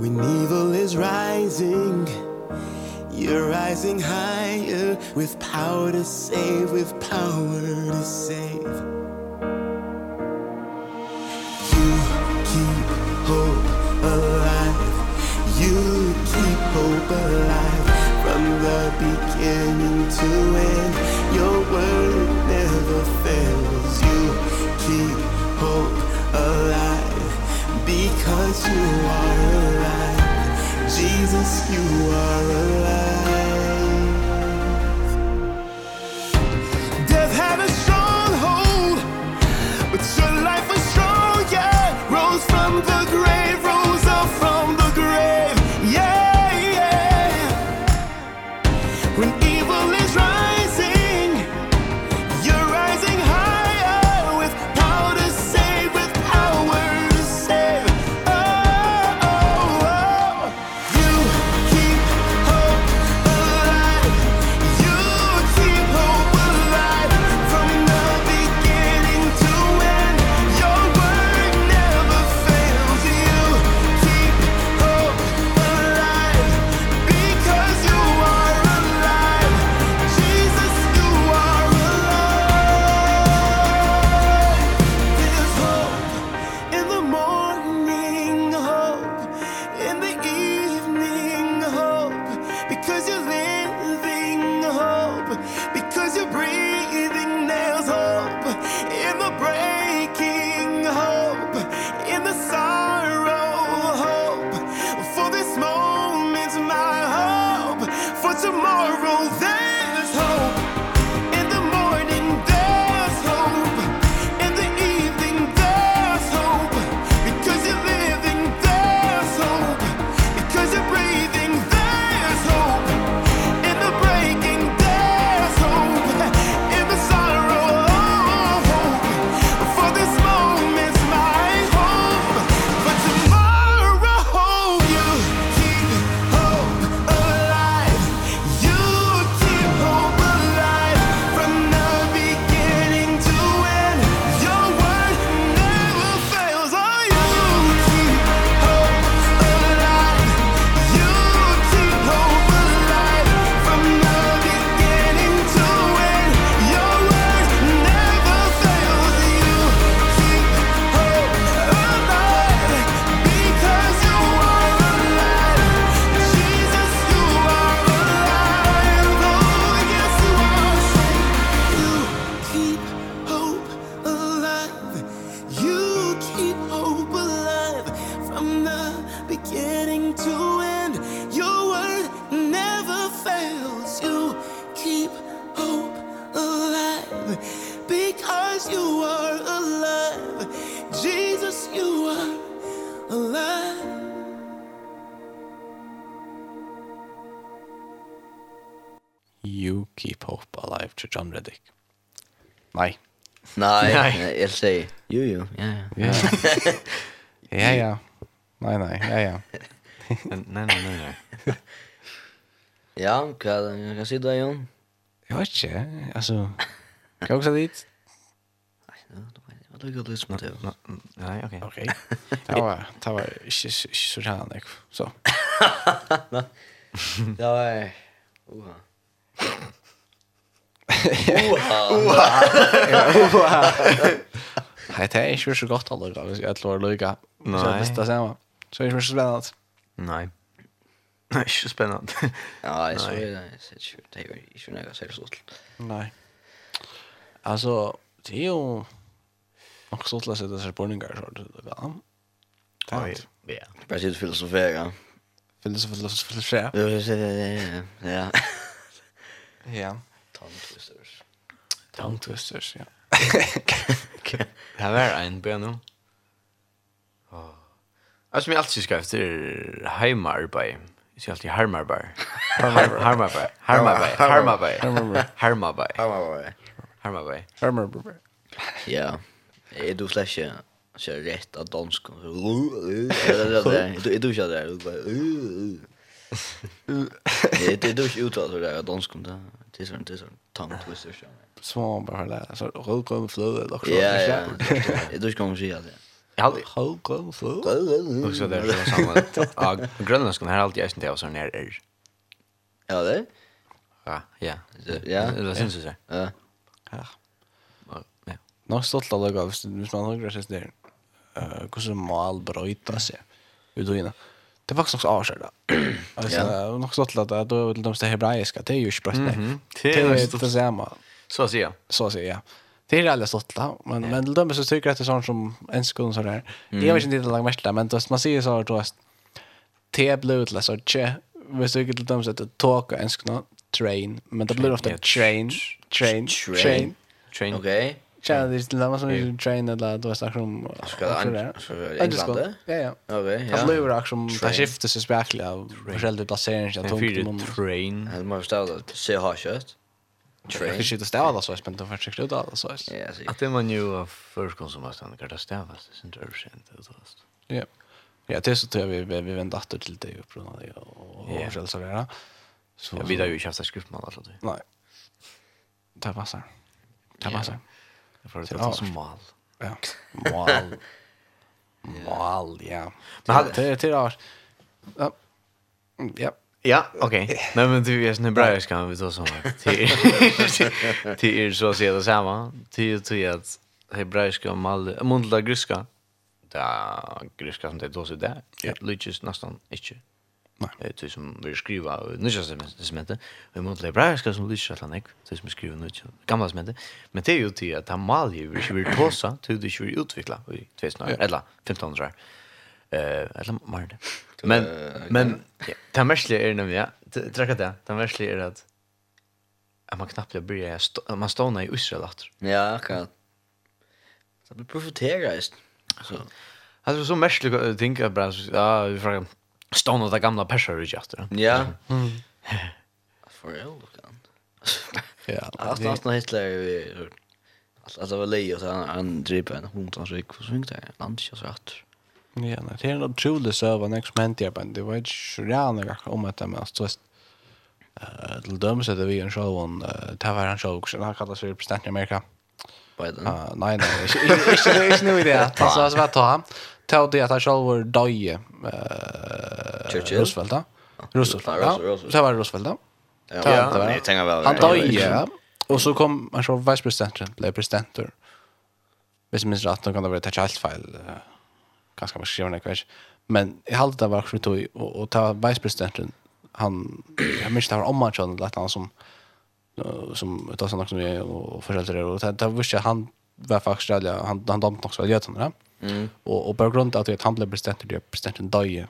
When evil is rising You're rising higher. With power to save With power to save. You keep hope alive. You keep hope alive. From the beginning to end Your word never fails. You keep hope because you are alive. Jesus you are alive. Nej, nej. jag säger. Jo, jo. Ja, ja. Ja, ja. ja. Nei, nei, Ja, ja. nej, nej, nej, nej. ja, vad jag kan se då Jon? Jeg vet inte. Alltså, kan jag också dit? Nej, då var det lite smart. Nej, okej. Ok. Det var det var ikke, ikke så här så. *laughs* Ja. Ja. Oha! Oha! Oha! *laughs* Nei, det er ikke så godt alle ganger, hvis jeg tror det lykker. Nei. Så det er samme. Så det er ikke så spennende. Nei. Nei, ikke spännande. Ja, jeg så det. Det er ikke noe seriøst. Nei. Altså, det er jo... Man så stå til å sette seg spørninger, så det er det. Ja, ja. Bare sitte filosofere. Filosofere? Filosofere? Ja, ja, ja. Ja. Tongue twisters, ja. Det var en bøy nå. Jeg som jeg alltid skal efter heimarbeid. Jeg skal alltid harmarbeid. Harmarbeid. Harmarbeid. Harmarbeid. Harmarbeid. Harmarbeid. Harmarbeid. Harmarbeid. Ja. Er du slash så rätt att dansk. Du du kör där. Du du kör så att dansk. Det är sånt det är sånt tongue twister. Ja små bara där så rödgrön flöde eller också. Ja, ja. Du ska komma det. Jag har rödgrön flöde. Och så där så samma. Ja, grönländskan här alltid är inte så när är. Ja, det. Ja, ja. Ja, det syns ju så. Ja. Ja. Ja. Nå stolt av lagar, hvis man har grøsses der, hvordan mal brøyta seg ut og innan. Det var faktiskt också där. Alltså, nok stolt av det da då de hebraiska, det er jo ikke sprött. Det är jo det samma. Så att säga. Så att säga, ja. Det är stolt stotta, men yeah. men de så tycker att det är sånt som en sekund så där. Det är inte det långt mest men då man ser så du att te blöd la så che. Vi tycker till dem så att det tåka en sekund train, men det blir ofta train, train, train. Train. Okej. Ja, det är det lama som är train eller då så som ska England. Ja ja. Okej, ja. Det blir också som det skiftas sig spärkliga av själva placeringen att tog train. Det måste vara se har kött. Train. Jag skiter stäva då så jag spänt för sig då så. Ja, så. Att det man ju av först konsumerat den kan Det är inte översänt det så. Ja. Ja, det så tror vi vi vänder åter till det och prova det och själva så där. Så jag vidare ju köpta skriftman alltså. Nej. Det passar. Det passar. Det får det som mal. Ja. Mal. Mal, ja. Men det det är Ja. Ja. Ja, okej. Okay. Nej men du är snäll bra ska vi ta så här. *laughs* Till er så ser det samma. Till till att hebraiska mal mundla gryska. Da gryska som det då så där. Ja, lyckas nästan inte. Nej. Det är som vi skriva nya semente. Vi mundla hebraiska som lyckas att han det som skriva nya gamla semente. Men det är ju till att han mal ju vi vill tosa till det ju utveckla i 2000 eller 1500. Eh, eller mer det. Men men det mestliga är nämligen, ja, träcka det. Det mestliga är att att man knappt blir man står i Israel åter. Ja, kan. Så blir profitera just. Så alltså så mestliga tänker jag bara ja, vi frågar stå där gamla perser vi jätter. Ja. For real kan. Ja. Alltså alltså Hitler vi alltså var Leo så han driver en hund som gick så svängt där Land så rätt. Ja, det är en otrolig serva när som hänt jag men det var inte så gärna jag om att men alltså eh till döms att vi en show on det var en show och han kallas för representant i Amerika. Biden. Ah, nej nej, inte det är nu det. Alltså så vad ta. Ta det att han själv var döje. Eh Roosevelt. ja. Roosevelt. ja. Så var Roosevelt. Ja, det var det tänker väl. Han döje. Och så kom han så vice presidenten, blev presidenter. Visst minns rett, nå kan det være ett helt fel ganska bara skriva några vers. Men i hade det var för tog och, och ta vicepresidenten han jag minns det var om han lät han som som utav såna som är och föräldrar och det var han var faktiskt Australien han han dömt också väl götterna. Mm. Och och på grund av att han blev president det presidenten dog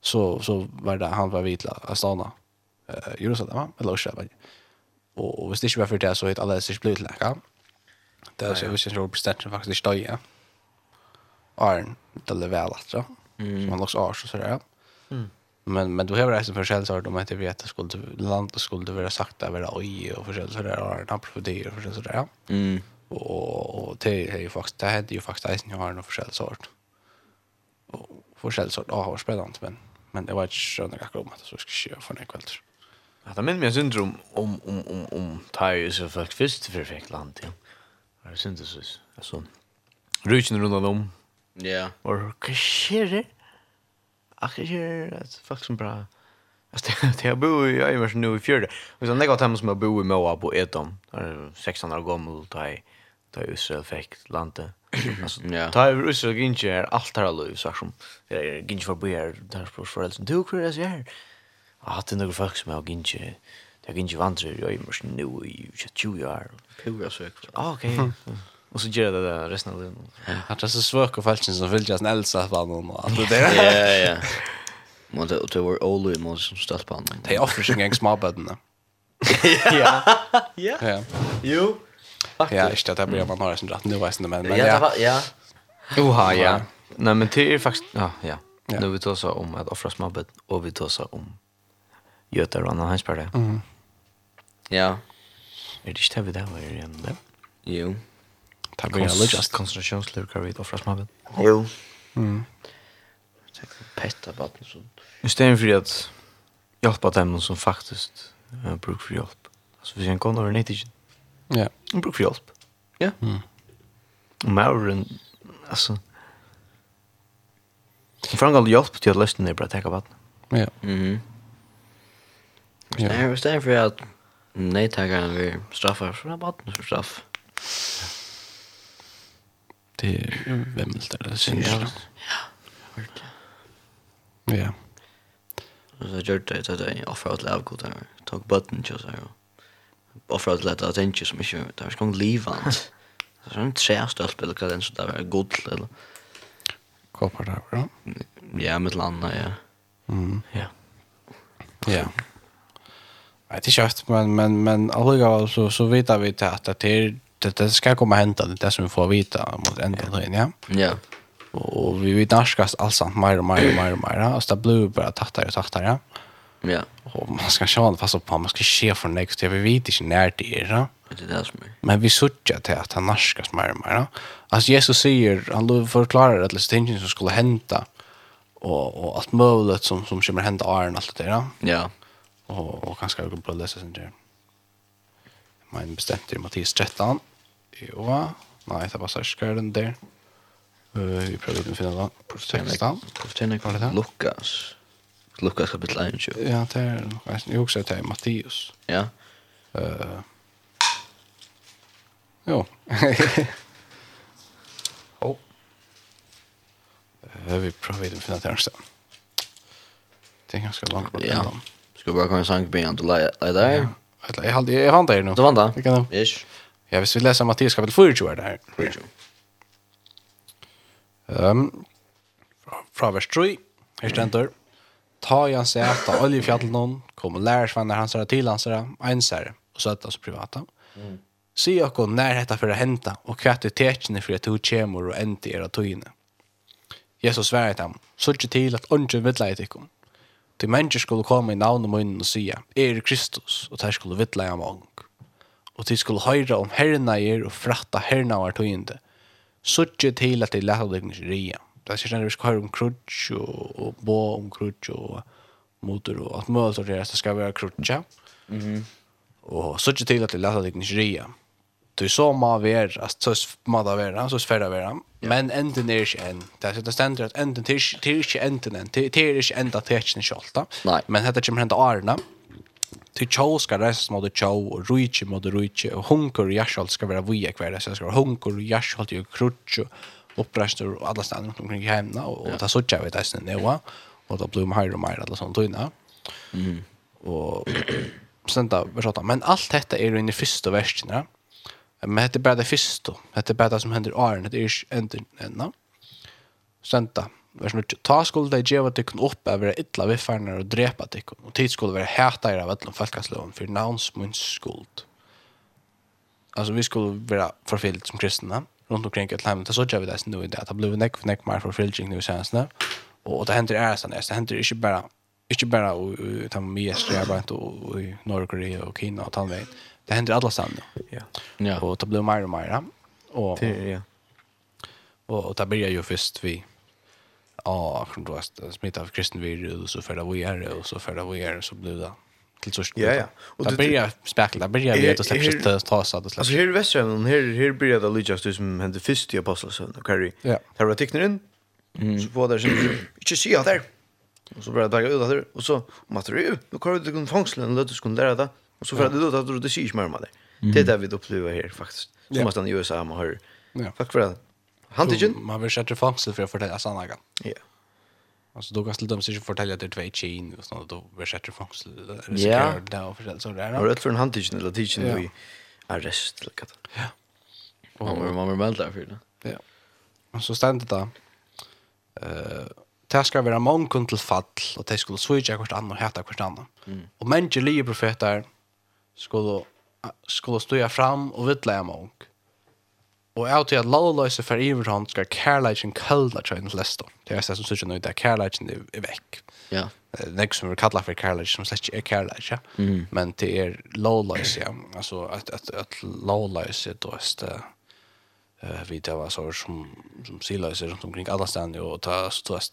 så så var det han var vid Astana. Eh Jerusalem eller Oslo. Och och visst det var för det så att alla sig blev läka. Det är så visst det presidenten faktiskt dog. Arn till det väl alltså. Mm. Så man låts ars och sådär. Mm. Men men då har det för själv så har de inte vet att skulle land och skulle vara sagt där vara oj och för själv så där Arn har profiterat för så där. Mm. Och och det är ju faktiskt det hade ju faktiskt isen har någon för själv sort. Och för själv sort har spännande men men det var inte såna grejer om att så ska köra för en kväll. Ja, det minns mig syndrom om om om om tires så faktiskt först för fick land. Ja. Det syns det så. Alltså. Ruchen runt om Ja. Och kishir. Akishir att faktiskt bra. Alltså *laughs* det jag bor i Ivers nu i fjärde. Och så när jag som jag bor i Moa på Etom. Där 16 år gammal då jag då Israel fick landet. *clears throat* Alltså ja. Ta jag Israel ginge här allt här lov så som jag ginge förbi här där på föräldrarna. Du kör det så här. det hade några folk som jag ginge det gick inte vandrar i Ivers nu i 20 år. Pura sökt. Ah, okej. *laughs* Och så gör det där resten av livet. Att det är så svårt och falskt som vill just Elsa på någon och allt det där. Ja, ja. *laughs* Men det det var Olu i mål som stött på honom. Det är offer sig en småbödderna. Ja. Ja. Jo. Ja, just det, där blir man har sin rätt nu vet inte men. Ja, ja. ja. Oha, ja. Nej, men det är faktiskt, ja, ja. Nu vi tar så om att offra småbödd och vi tar så om Göta och Anna Hansberg. Mm. Ja. Är det inte vi där var igen? ändå? Jo. Det blir ju just koncentrationslurkar vid offras man. Jo. Mm. Tänk på petta vatten så. Istället för att hjälpa dem som faktiskt uh, brukar för hjälp. Alltså vi kan kommer över nytt. Ja. De brukar för hjälp. Ja. Mm. Mauren alltså Frangal hjälp till att lösa ner bara täcka vatten. Ja. Mhm. Ja. Istället för att nej tackar vi straffar för vatten för straff det är vämmelt *laughs* eller synd. Ja. Ja. Ja. Och så gjorde det att jag offrade att lära god där. Tog button just här. Offrade att lära att inte så mycket. Det var skång livant. så en trästöld eller vad den så där var god eller. Koppar där, va? Ja, med landa, ja. Mm. Ja. Ja. Jag vet inte men men men alltså så så vet vi att det är det, det ska komma hända det, det som vi får vita mot ända ja. tiden, ja. Ja. Och vi vet naskas alltså mer och mer och mer och mer. Alltså det blir bara tattar och tattar, ja. Ja. Och man ska sjön fast på man ska se för next vi vet inte när det är, ja. Det är det som är. Men vi söker till att han naskas mer och mer, ja. Alltså Jesus säger han förklarar att det ting som skulle hända och och allt möjligt som som kommer hända är allt det där. Ja. Och och kanske jag kan bara läsa sen det. Mm men bestämt i Mattias 13. Jo, nei, det var särskilt den där. Vi prøver å finne det. Profetene, profetene var det Lukas. Lukas kapitel 21. Ja, det er nok. Jeg husker det er Mattias. Ja. Uh, jo. *laughs* oh. Uh, vi prøver å finne det her. Det er ganske langt bort. Ja. Skal vi bare komme en sang på en til deg? Ja. Eller Jag hade jag hade det nu. Du var det. Vi kan det. Ish. Ja, hvis vi läser Mattias kapitel 24 där. 24. Ehm um, fra, fra vers 3, her stender, ta i hans et av oljefjallet noen, kom og lærersvenner hans og til hans ensere, og søtta oss privata. Mm. Si okko nær hetta for å hente, og kvett i tekene for at du kommer og ente i era tøyene. Jesus sverre til ham, så ikke til at ånden vil leie til Til mennesker skulle komme i navn og munnen og sige, er Kristus, og der skulle vittle jeg mange. Og de skulle høre om herrena er og fratta herrena var tøyende. Suttje til at de lette deg ikke ria. Det er sånn vi skal høre om krutsk og, og bo om krutsk og motor og alt mulig og det skal være krutsk. Mm -hmm. Og suttje til at de lette deg ikke ria. Du så må være, altså, så må det være, så sferre være. Men enden er ikke en. Det er stendt at enden, det er ikke enden en. Det er ikke enda teksten selv, da. Nei. Men dette kommer hent årene. Til tjå skal reise mot tjå, og rujtje mot rujtje, og hunker og jarshold skal være via hver, så skal være hunker og jarshold og krutje, opprester og alle steder rundt omkring hjemme, og, og det sørger vi det nivå, og det blir mer og mer, alle sånne tøyne. Mm. Og *clears throat* stenda, men alt dette er jo inne i første versene, ja? Men hette bare det första. Hette bare det som händer åren. Hette ikke enden ända. Senta. Vers nu, ta skulle det geva tycken upp över illa viffarna og drepa tycken. og tid skulle vara häta er av ötlom folkaslöven for navns munns skuld. Altså, vi skulle vara förfyllt som kristna rundt omkring et land. Det så gjør vi det nu i det. Det blev en ekv mer förfyllning nu senast. og det hender er sånn, Det händer inte bara inte bara i Tammias, det är bara inte i Norge och Kina och Tanvein det händer alla stan. Ja. Ja. Och det blir mer och mer. Och det ja. Och, och det blir ju först vi ja, från då smitta av kristen virus och för det vi är och så för det vi är så blir det till så Ja ja. Och det börjar spekla, det börjar vi att släppa ta så att släppa. Alltså här i västvärlden, här här börjar det lyckas du som hände först i apostelsön och Carrie. Ja. Här var tecknaren. Mm. Så på där som inte se där. Och så började det ut där och så matter ju. Nu kan du gå fångslen och låt oss kunna lära det. Och så för att det då att det syns mer om det. Det är det vi upplever här faktiskt. Som att han i USA man har. Ja. Tack för det. Han tycker man vill sätta fängsel för att fortälja sanningen. Ja. Alltså då kan till dem sig fortälja att det är två chin och sånt då vill sätta fängsel Ja. där och för så där. Och rätt för en han tycker eller tycker vi arrest eller kat. Ja. Och man vill melda för det. Ja. Och så ständer det eh Det skal være mange kun til fall, og det skulle svige hvert annet og heta hvert annet. Mm. Og mennesker liker profeter, skulle, skulle stå fram och vittla jeg mange. Og jeg til at lovløse for iver hånd skal kærleikken kølda til den fleste. Det er det som sier nå, det er kærleikken er vekk. Ja. Det er som vi kallar for kærleikken, som slett ikke er kærleikken. Mm. Men det er lovløse, ja. Altså, at, at, at lovløse, då er det uh, vi det var så som, som siløse rundt omkring alle stedene, og ta, så,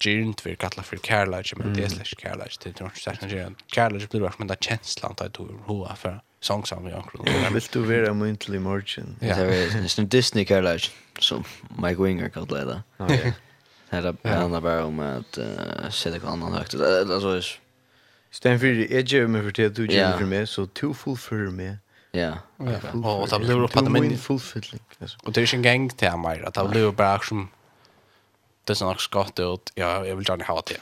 gyrnt vi kallar för kærleik, men det är slash kærleik, det er ikke særlig gyrnt Kærleik blir bara men det känslan att du hoa for sångsam vi ankrar vill du vara muntlig morgon ja det är en Disney kärlage som Mike Winger kallar det ja det handlar bara om att se det annan högt. Alltså Sten för jag ger mig för att du gjør meg for meg, så to full för mig Ja. Og det blir upp att min fullfylling. Och det är ju en gang till mig att det blir bara som det ser nok skott ut. Ja, jag vill gärna ha det.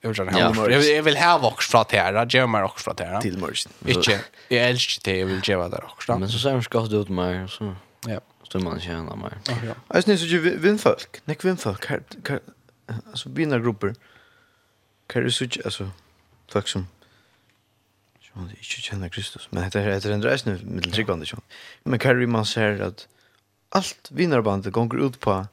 Jag vill gärna ha det. Jag vill, jag vill ha också från det här. Jag vill också från det här. Till mörsen. Inte. Jag älskar det. Jag vill gärna det också. Men så ser man skott ut mer. Så. Ja. Så man tjänar mer. Ja. synes ikke ju vindfolk. Näck vindfolk. Här, alltså bina grupper. Kan du så alltså folk som som inte känner Kristus. Men det är en resa nu med tryggvande. Men kan man ser att allt vinnarbandet går ut på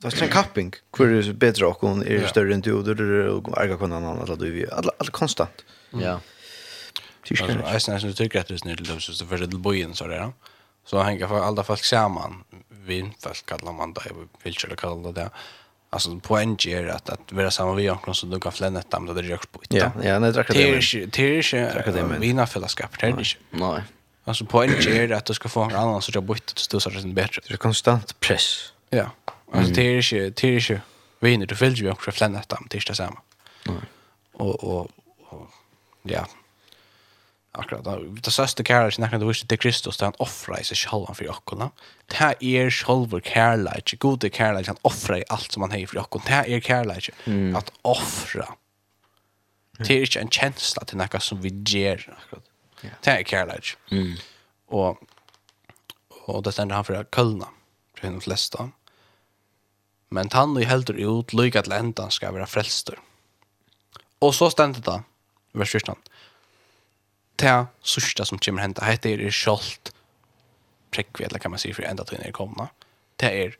det är en kapping. Hur är bättre och hon är större än du och ärga kunna annan att du är all konstant. Ja. Tyska. Alltså nästan tycker att det är snällt då så för det bojen så där. Så hänger för alla folk samman. Vi folk kallar man det vill jag kalla det. Alltså poäng är att att vara samma vi och så du kan flänna ett dem där det på. Ja, ja, nej, det är det. Det är vina fällskap det är inte. Nej. Alltså poäng är att du ska få en annan sorts så till stösa det bättre. Det är konstant press. Ja. Alltså det är ju det är ju vinner du vill ju också flänna tam tills det samma. Nej. Och och ja. Akkurat då det sista kärleken snackar det visste till Kristus där han offrar sig själv för jockorna. Det här är själva kärleken, goda kärleken han offrar allt som han har för jockorna. Det här är kärleken att offra. Det är inte en känsla till något som vi ger akkurat. Det här är kärleken. Mm. Och och det ständer han för att kölna för de flesta. Mm men han og heldur ut lyga til endan skal være frelstur. Og så stendet det, vers 14, til sørsta som kommer henta, hette er kjolt prekvi, eller kan man si, for enda tøyne er komna, det er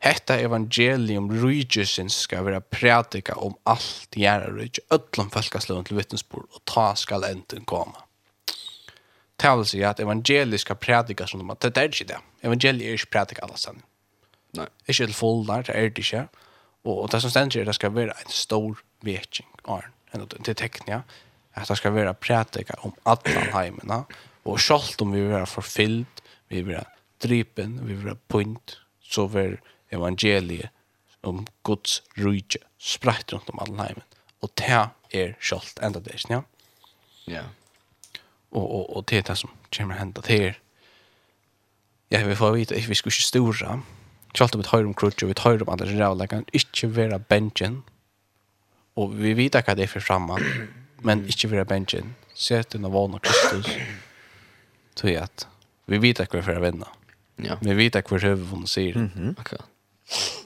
Hetta evangelium rujusins skal vera prædika om alt gjerra rujus, öllum fölkasløven til vittnesbord, og ta skal enden koma. Tal sier at evangeliet skal prædika som de, det er ikke det. Evangeliet er ikke prædika alla sann. Nei. Ikke til full der, det er det ikke. Og, det som stender er det skal være en stor vekking Arn, til teknia, at det skal være prætika om alle heimene, og selv om vi vil være forfyllt, vi vil være drypen, vi vil være punt, så vil evangeliet om Guds rydje spreit rundt om alle heimen. Og det er selv enda det, ja? Ja. Og, og, og det er det som kommer hendet til. Ja, vi får vite, vi skal ikke stora, Kjallt om vi tar om og vi tar om andre generelle, kan ikke være benchen, og vi vet hva det er for framman, men ikke være benjen. Sett under vana Kristus, tror jeg at vi vet hva vi er for å vinne. Ja. Vi vet hva vi er for å sier. Mm -hmm. okay.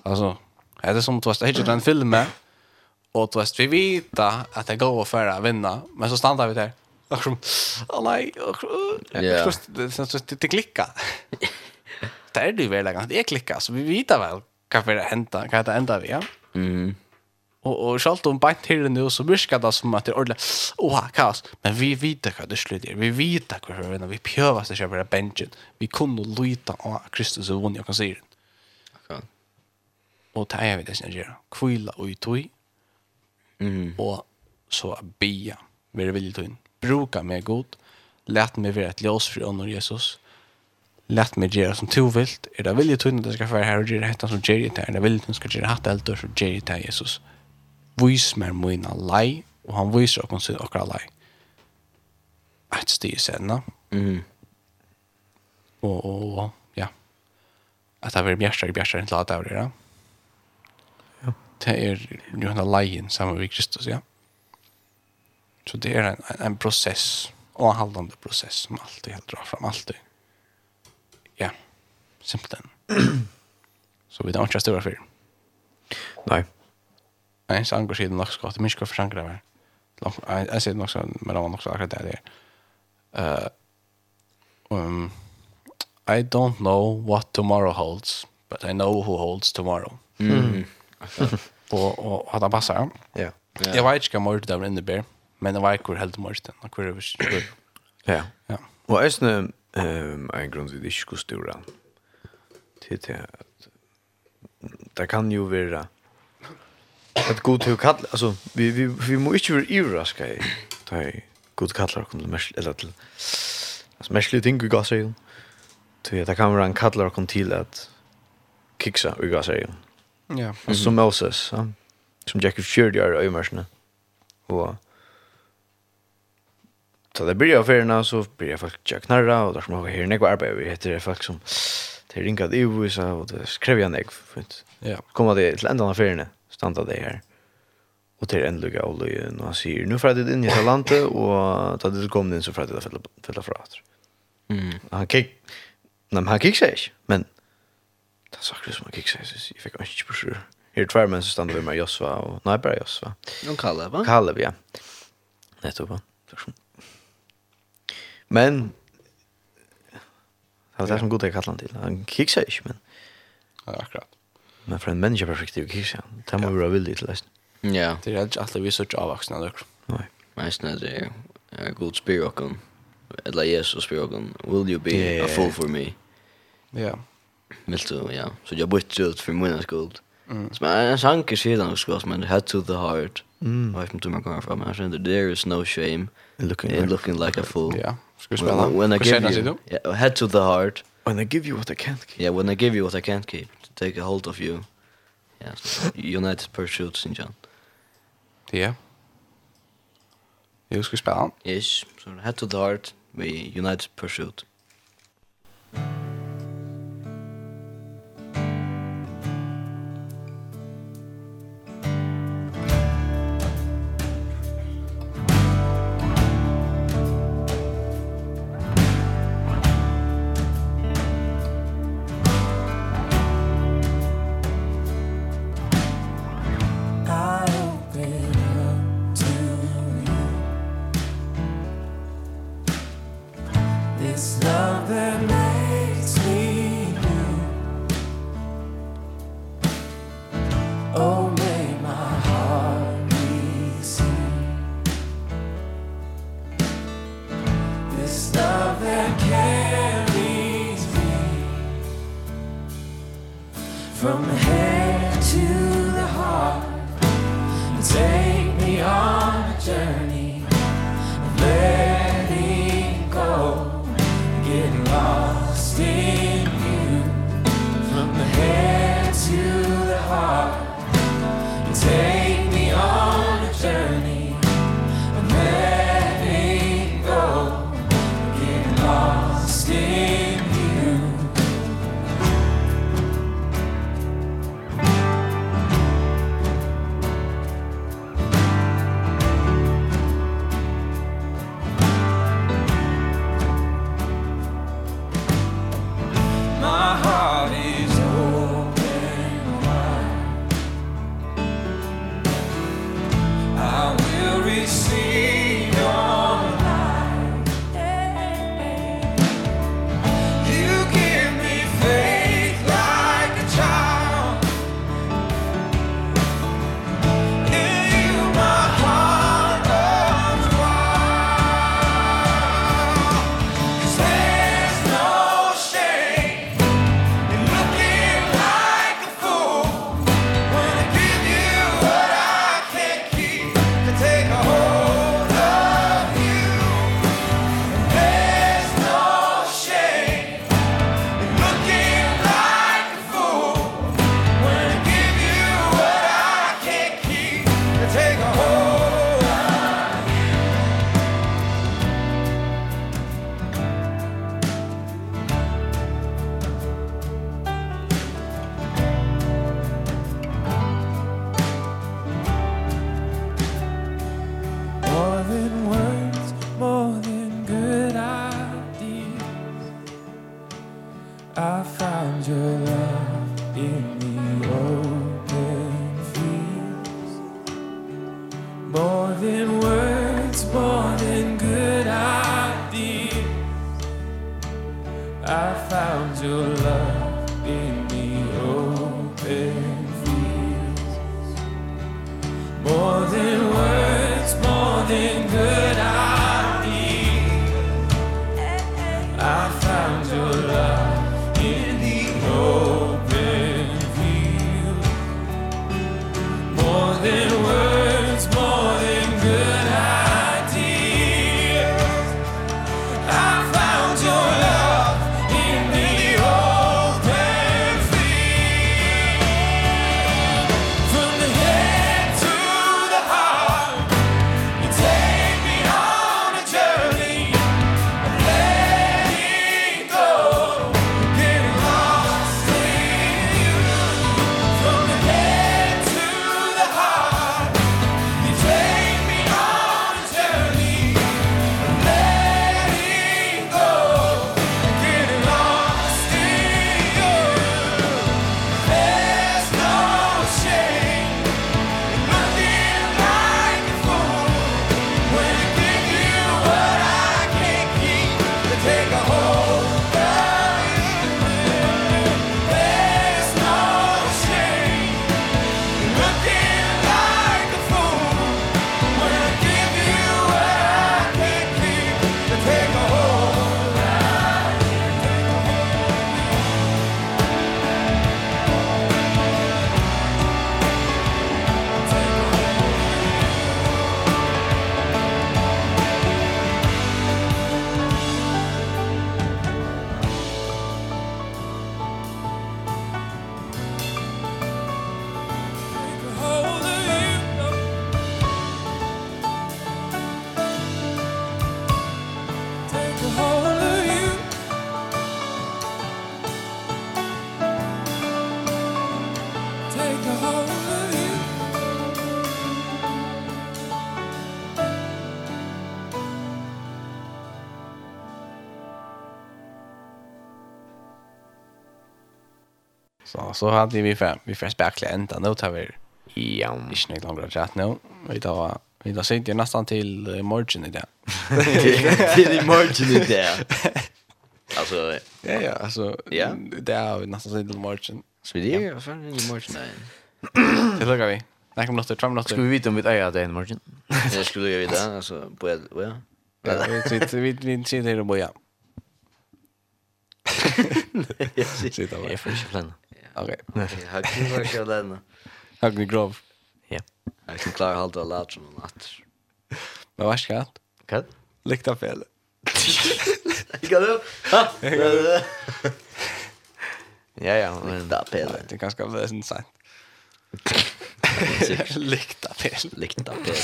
Altså, det er som du har sett den filmen, og du vet, vi vet at det går for å vinne, men så standar vi der. Och som, åh nej, och, och, och, och, och, och, och, det är det ju väl att jag klickar så vi vet väl vad det hända vad det ända vi ja. Mm. Och och skalt om bant till nu så viskar det som att det ordentligt åh kaos men vi vet vad det slutar vi vet vad hur när vi pjövas det köper benchen vi kunde luta av Kristus och vann jag kan säga det. Okej. Och ta jag vet det sen gör. Kvilla och utoj. Mm. Och så be. Vi vill ju ta in. Bruka mig god. Lät mig vara ett ljus för honom Jesus lätt mig göra som du vilt. Är det vilja tunna det ska vara här och göra detta som Jerry där. Är det vilja tunna ska göra hatt allt och det där Jesus. Vis mer mina lei och han visar oss sin och lei. Att styr sen Mm. Och och ja. Att det blir bjärstar bjärstar inte låta av det då. Ja. Det är ju han leien samma vid Kristus, ja. Så det är en en, en process och en halvande process som alltid helt drar fram alltid simpelthen. *clears throat* så vi tar ikke større for. Nei. Nei, så angår siden nok skott, minst hva skal sanger det var. Jeg sier nok sånn, men det var nok så akkurat det der. Uh, um, I don't know what tomorrow holds, but I know who holds tomorrow. Mm. *laughs* og, og at det passer. Ja. Jeg vet ikke hva morgen det var inne men jeg vet ikke hvor helt morgen, og hvor er det Ja. Ja. Og jeg synes, um, en grunn til det ikke skulle til til at det kan jo være at god til å kalle, altså, vi, vi, vi må ikke være ivraska i da jeg god kallar okkur til mest, eller til altså, mestlige ting vi gass egin til det kan være han kallar okkur til at kiksa vi gass seg ja. som Moses, ja, som Jack Fjord gjør i øymarsene og Så det blir av ferierna så blir jeg folk tja knarra og der som har her nekva arbeid vi heter det folk som det er ringat ivvisa, och det skrev jag nek, fint. Ja. Komma det till ändan av feriene, standa det her. Og til enda lukka av løy, og han säger, nu frædde det inn i landet, och da det kom in så frædde det fälla fra atter. Mm. Han kick, nej men han kick sig inte, men det er sakker som han kick sig så jag fick inte på sjur. Här tvær menn så standa vi med Josva, och, nej bara Josva. Och Kalle, va? Kaleb, ja. Nettopp, va? Takk som. Men, Det var det som god jeg kallet han til. Han kiksa ikke, men... Ja, akkurat. Men for en menneskeperspektiv kiksa han. Det må vi være villig til leisen. Ja. Det er ikke alltid vi så ikke avvaksne av dere. Nei. Men Meisen er det god spyr okken. Eller Jesus spyr okken. Will you be a fool for me? Ja. Vilt du, ja. Så jeg bytte ut for min skuld. Som er en sanker siden, men head to the heart. Mm. Og jeg vet ikke om jeg kommer fram? Jag känner, there is no shame Looking in looking like a fool. Ja. Yeah. Ska vi spela? When, when I give you, yeah, head to the heart. When I give you what I can't keep. Yeah, when I give you what I can't keep. To Take a hold of you. Yeah, so United Pursuit, St. John. Yeah. Jo, skal vi spela? Yes, so head to the heart, we United Pursuit. your så hade vi fem vi fast backla ända nu tar vi ja inte något längre chat nu vi tar vi tar sent ju nästan till morgon i det *laughs* till i morgon i det *laughs* alltså ja ja alltså ja det är vi nästan till morgon så vi det fan i morgon nej det lukar vi Nej, kom något fram något. Ska vi vita om vi äger det en morgon? *laughs* Jag skulle ju vita alltså på ja. Vi vi vi sitter här och boja. Jag sitter bara. Jag får inte planera. Okej. Jag kan inte köra den. Jag grov. Ja. Jag kan klara halta och lärt som natt. Men vad ska jag? Kan? Lykta fel. Kan du? Ja, ja. där fel. Det är ganska väsentligt sant. *laughs* Lykta fel. Lykta fel.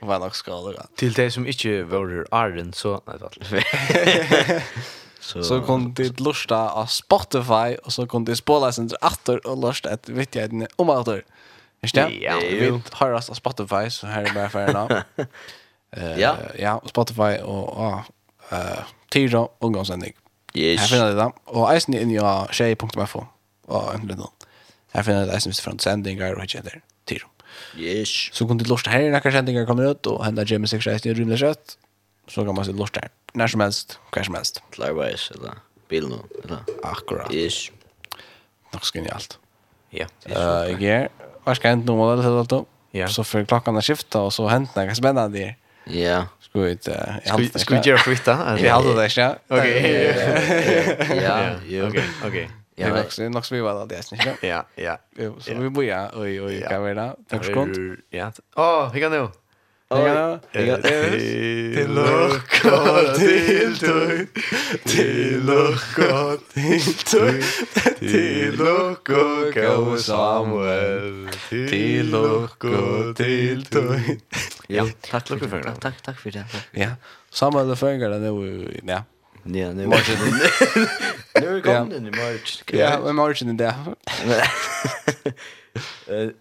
Vad nog ska det? Till det som inte var Arden så... Nej, det var *laughs* Så, så kom det lusta av Spotify och så kom det spola sen åter och lusta ett vet jag inte om åter. Är det? Ja, vi har oss av Spotify så här är bara för nu. *laughs* Eh ja, ja, Spotify och eh uh, tira ungdomsending. Yes. Här finner det där. Och isen in ja shay.info. Och en liten. Här finner det isen från sändningar och så där. Yes. Så kom det lusta här när kanske sändningar kommer ut och hända James 6 i rymden så kan man se lusta här när som helst, kvar som helst. Klarvis eller bil nu, eller akkurat. Yes. Nog ska ni allt. Ja. Eh, jag vad ska hända nu det så då? Ja. Så för klockan att skifta och så hänt något spännande. Ja. Ska vi inte ska vi göra flytta? Vi hade det *laughs* *laughs* ja. Okej. Ja, okej, okej. Ja, det är nog så vi var där det Ja, ja. Så vi börjar oj oj kan vi då? Tack så mycket. Ja. Åh, hur kan det? Ja, ja, til lukka til tøy Til lukka til tøy Til lukka kau Samuel. Til lukka til tøy Ja, takk lukka for det Takk, takk for det Ja, Samuel og Føringar er nu, ja. Ja, nu *laughs* er det vi er det i morgen Ja, i margin i dag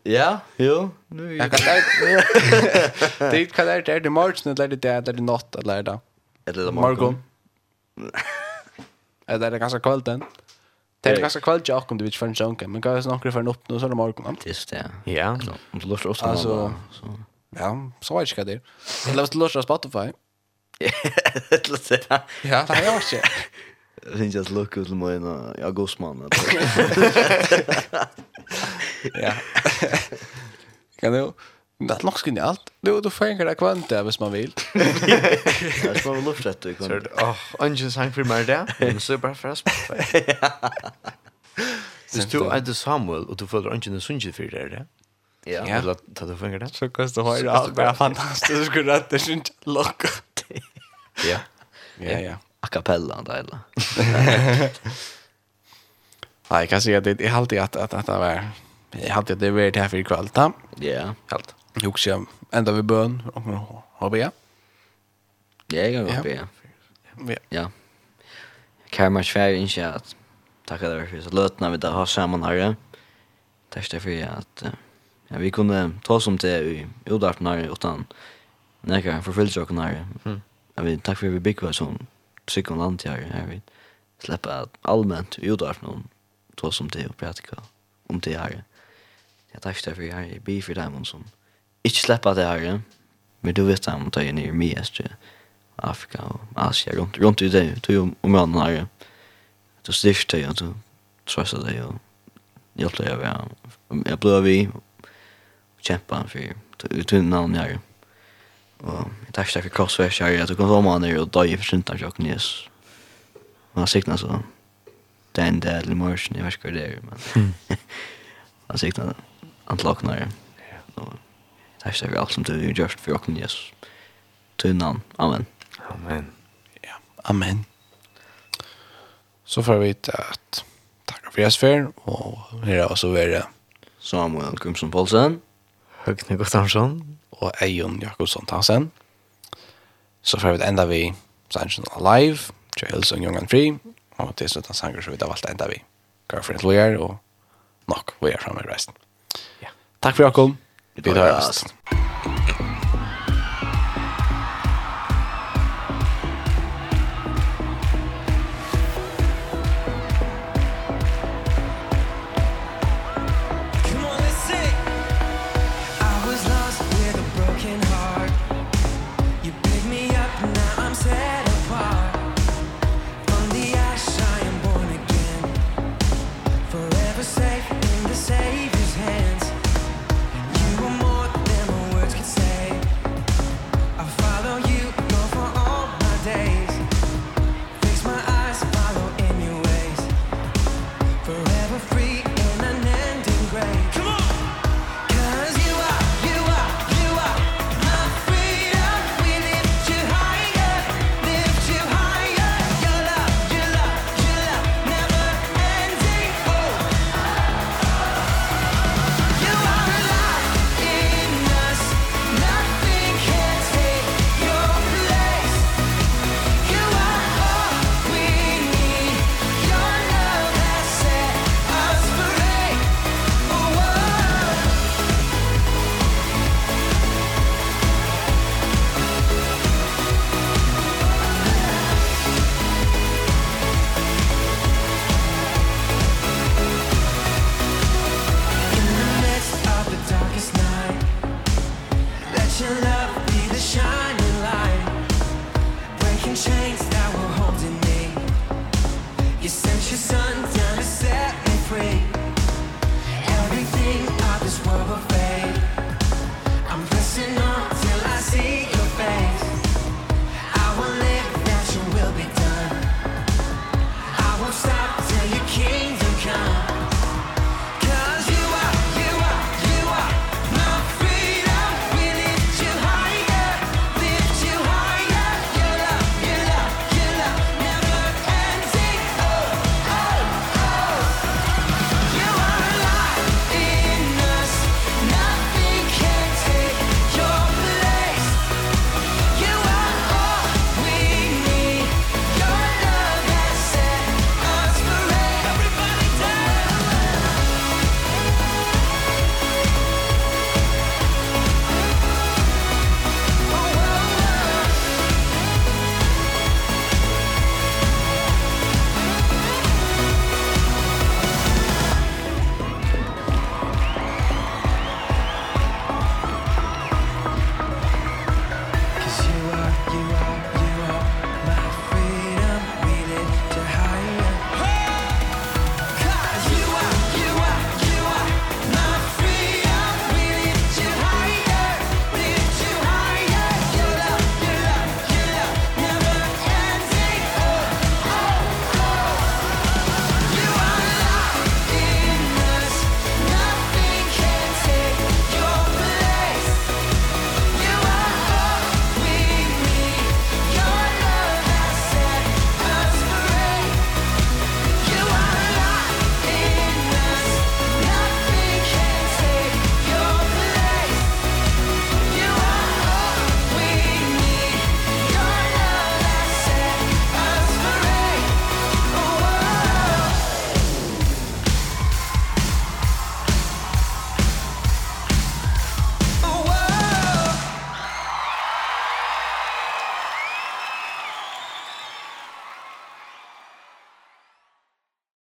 Ja, jo. Nu jag kan det. Det kan *laughs* det där det morgon eller det där det natt eller det. *laughs* Eller morgon. Är det ganska kallt den. Det är ganska kvällt jag kom du vid för en junker men går snart för en upp nu så är det morgon. Just det. Ja. Om du lustar oss alltså så. Ja, så vet jag det. Eller lustar Spotify. *laughs* Det låter. Ja, det har jag också. Jag syns att lucka ut mig en augustman. Ja. Kan du? Det är nog allt. Du, du får en kvant där hvis man vill. *laughs* Jag ska väl uppsätta i kvant. Åh, ungen sang för mig där. Det är super fast. Hvis du er det Samuel, og du føler ungen en sunnkje for det, det? Ja. Ja. Ta du fingret det? Så koster høyre alt, bare fantastisk, du skulle rette sunnkje lokket. Ja. Ja, ja a cappella där eller. *laughs* Nej, kan säga det är alltid att att att det var jag hade det varit här för ikväll då. Ja, helt. Jag också ända vid bön och har vi. Ja, jag har vi. Ja. Ja. Kan man svär inte att tacka dig för så lötna vi där har samman här. Tack för att ja, vi kunde ta som det i udartnar utan nekar förfyllsjokknar. Mm. Jag vill tack för att vi bygger som psykon land jag här vet. Släppa allmänt ut av någon då som det och praktika om det här. Jag tar efter för jag är bi för dem som inte släppa det här. Men du vet om det är nere med östra Afrika och Asien runt runt i det du om man här. Du styrst dig och du tröstar dig och hjälper dig. Jag blev vi kämpa för du namn jag. Og jeg takk for crossfire kjær, at du kan få meg ned og døye for synden til åkken Jesus. Og han sikna så, det er en del i morgen, jeg vet ikke hva det er, men *laughs* han sikna han til åkken her. Og takk for alt som du har gjort for åkken Jesus. Tunnan, amen. Amen. Ja, amen. Så får vi vite at takk for Jesper, og her er også være Samuel Gumsson Poulsen. Høgne Gustafsson og Eion Jakobsson Tansen. Så får vi enda vi Sanchen Alive, Jails og Young and Free, og det er sånn sanger så vi har valgt enda vi. Girlfriend Lawyer og nok Lawyer framme i resten. Ja. Takk for Jakob. Vi tar høyest. Takk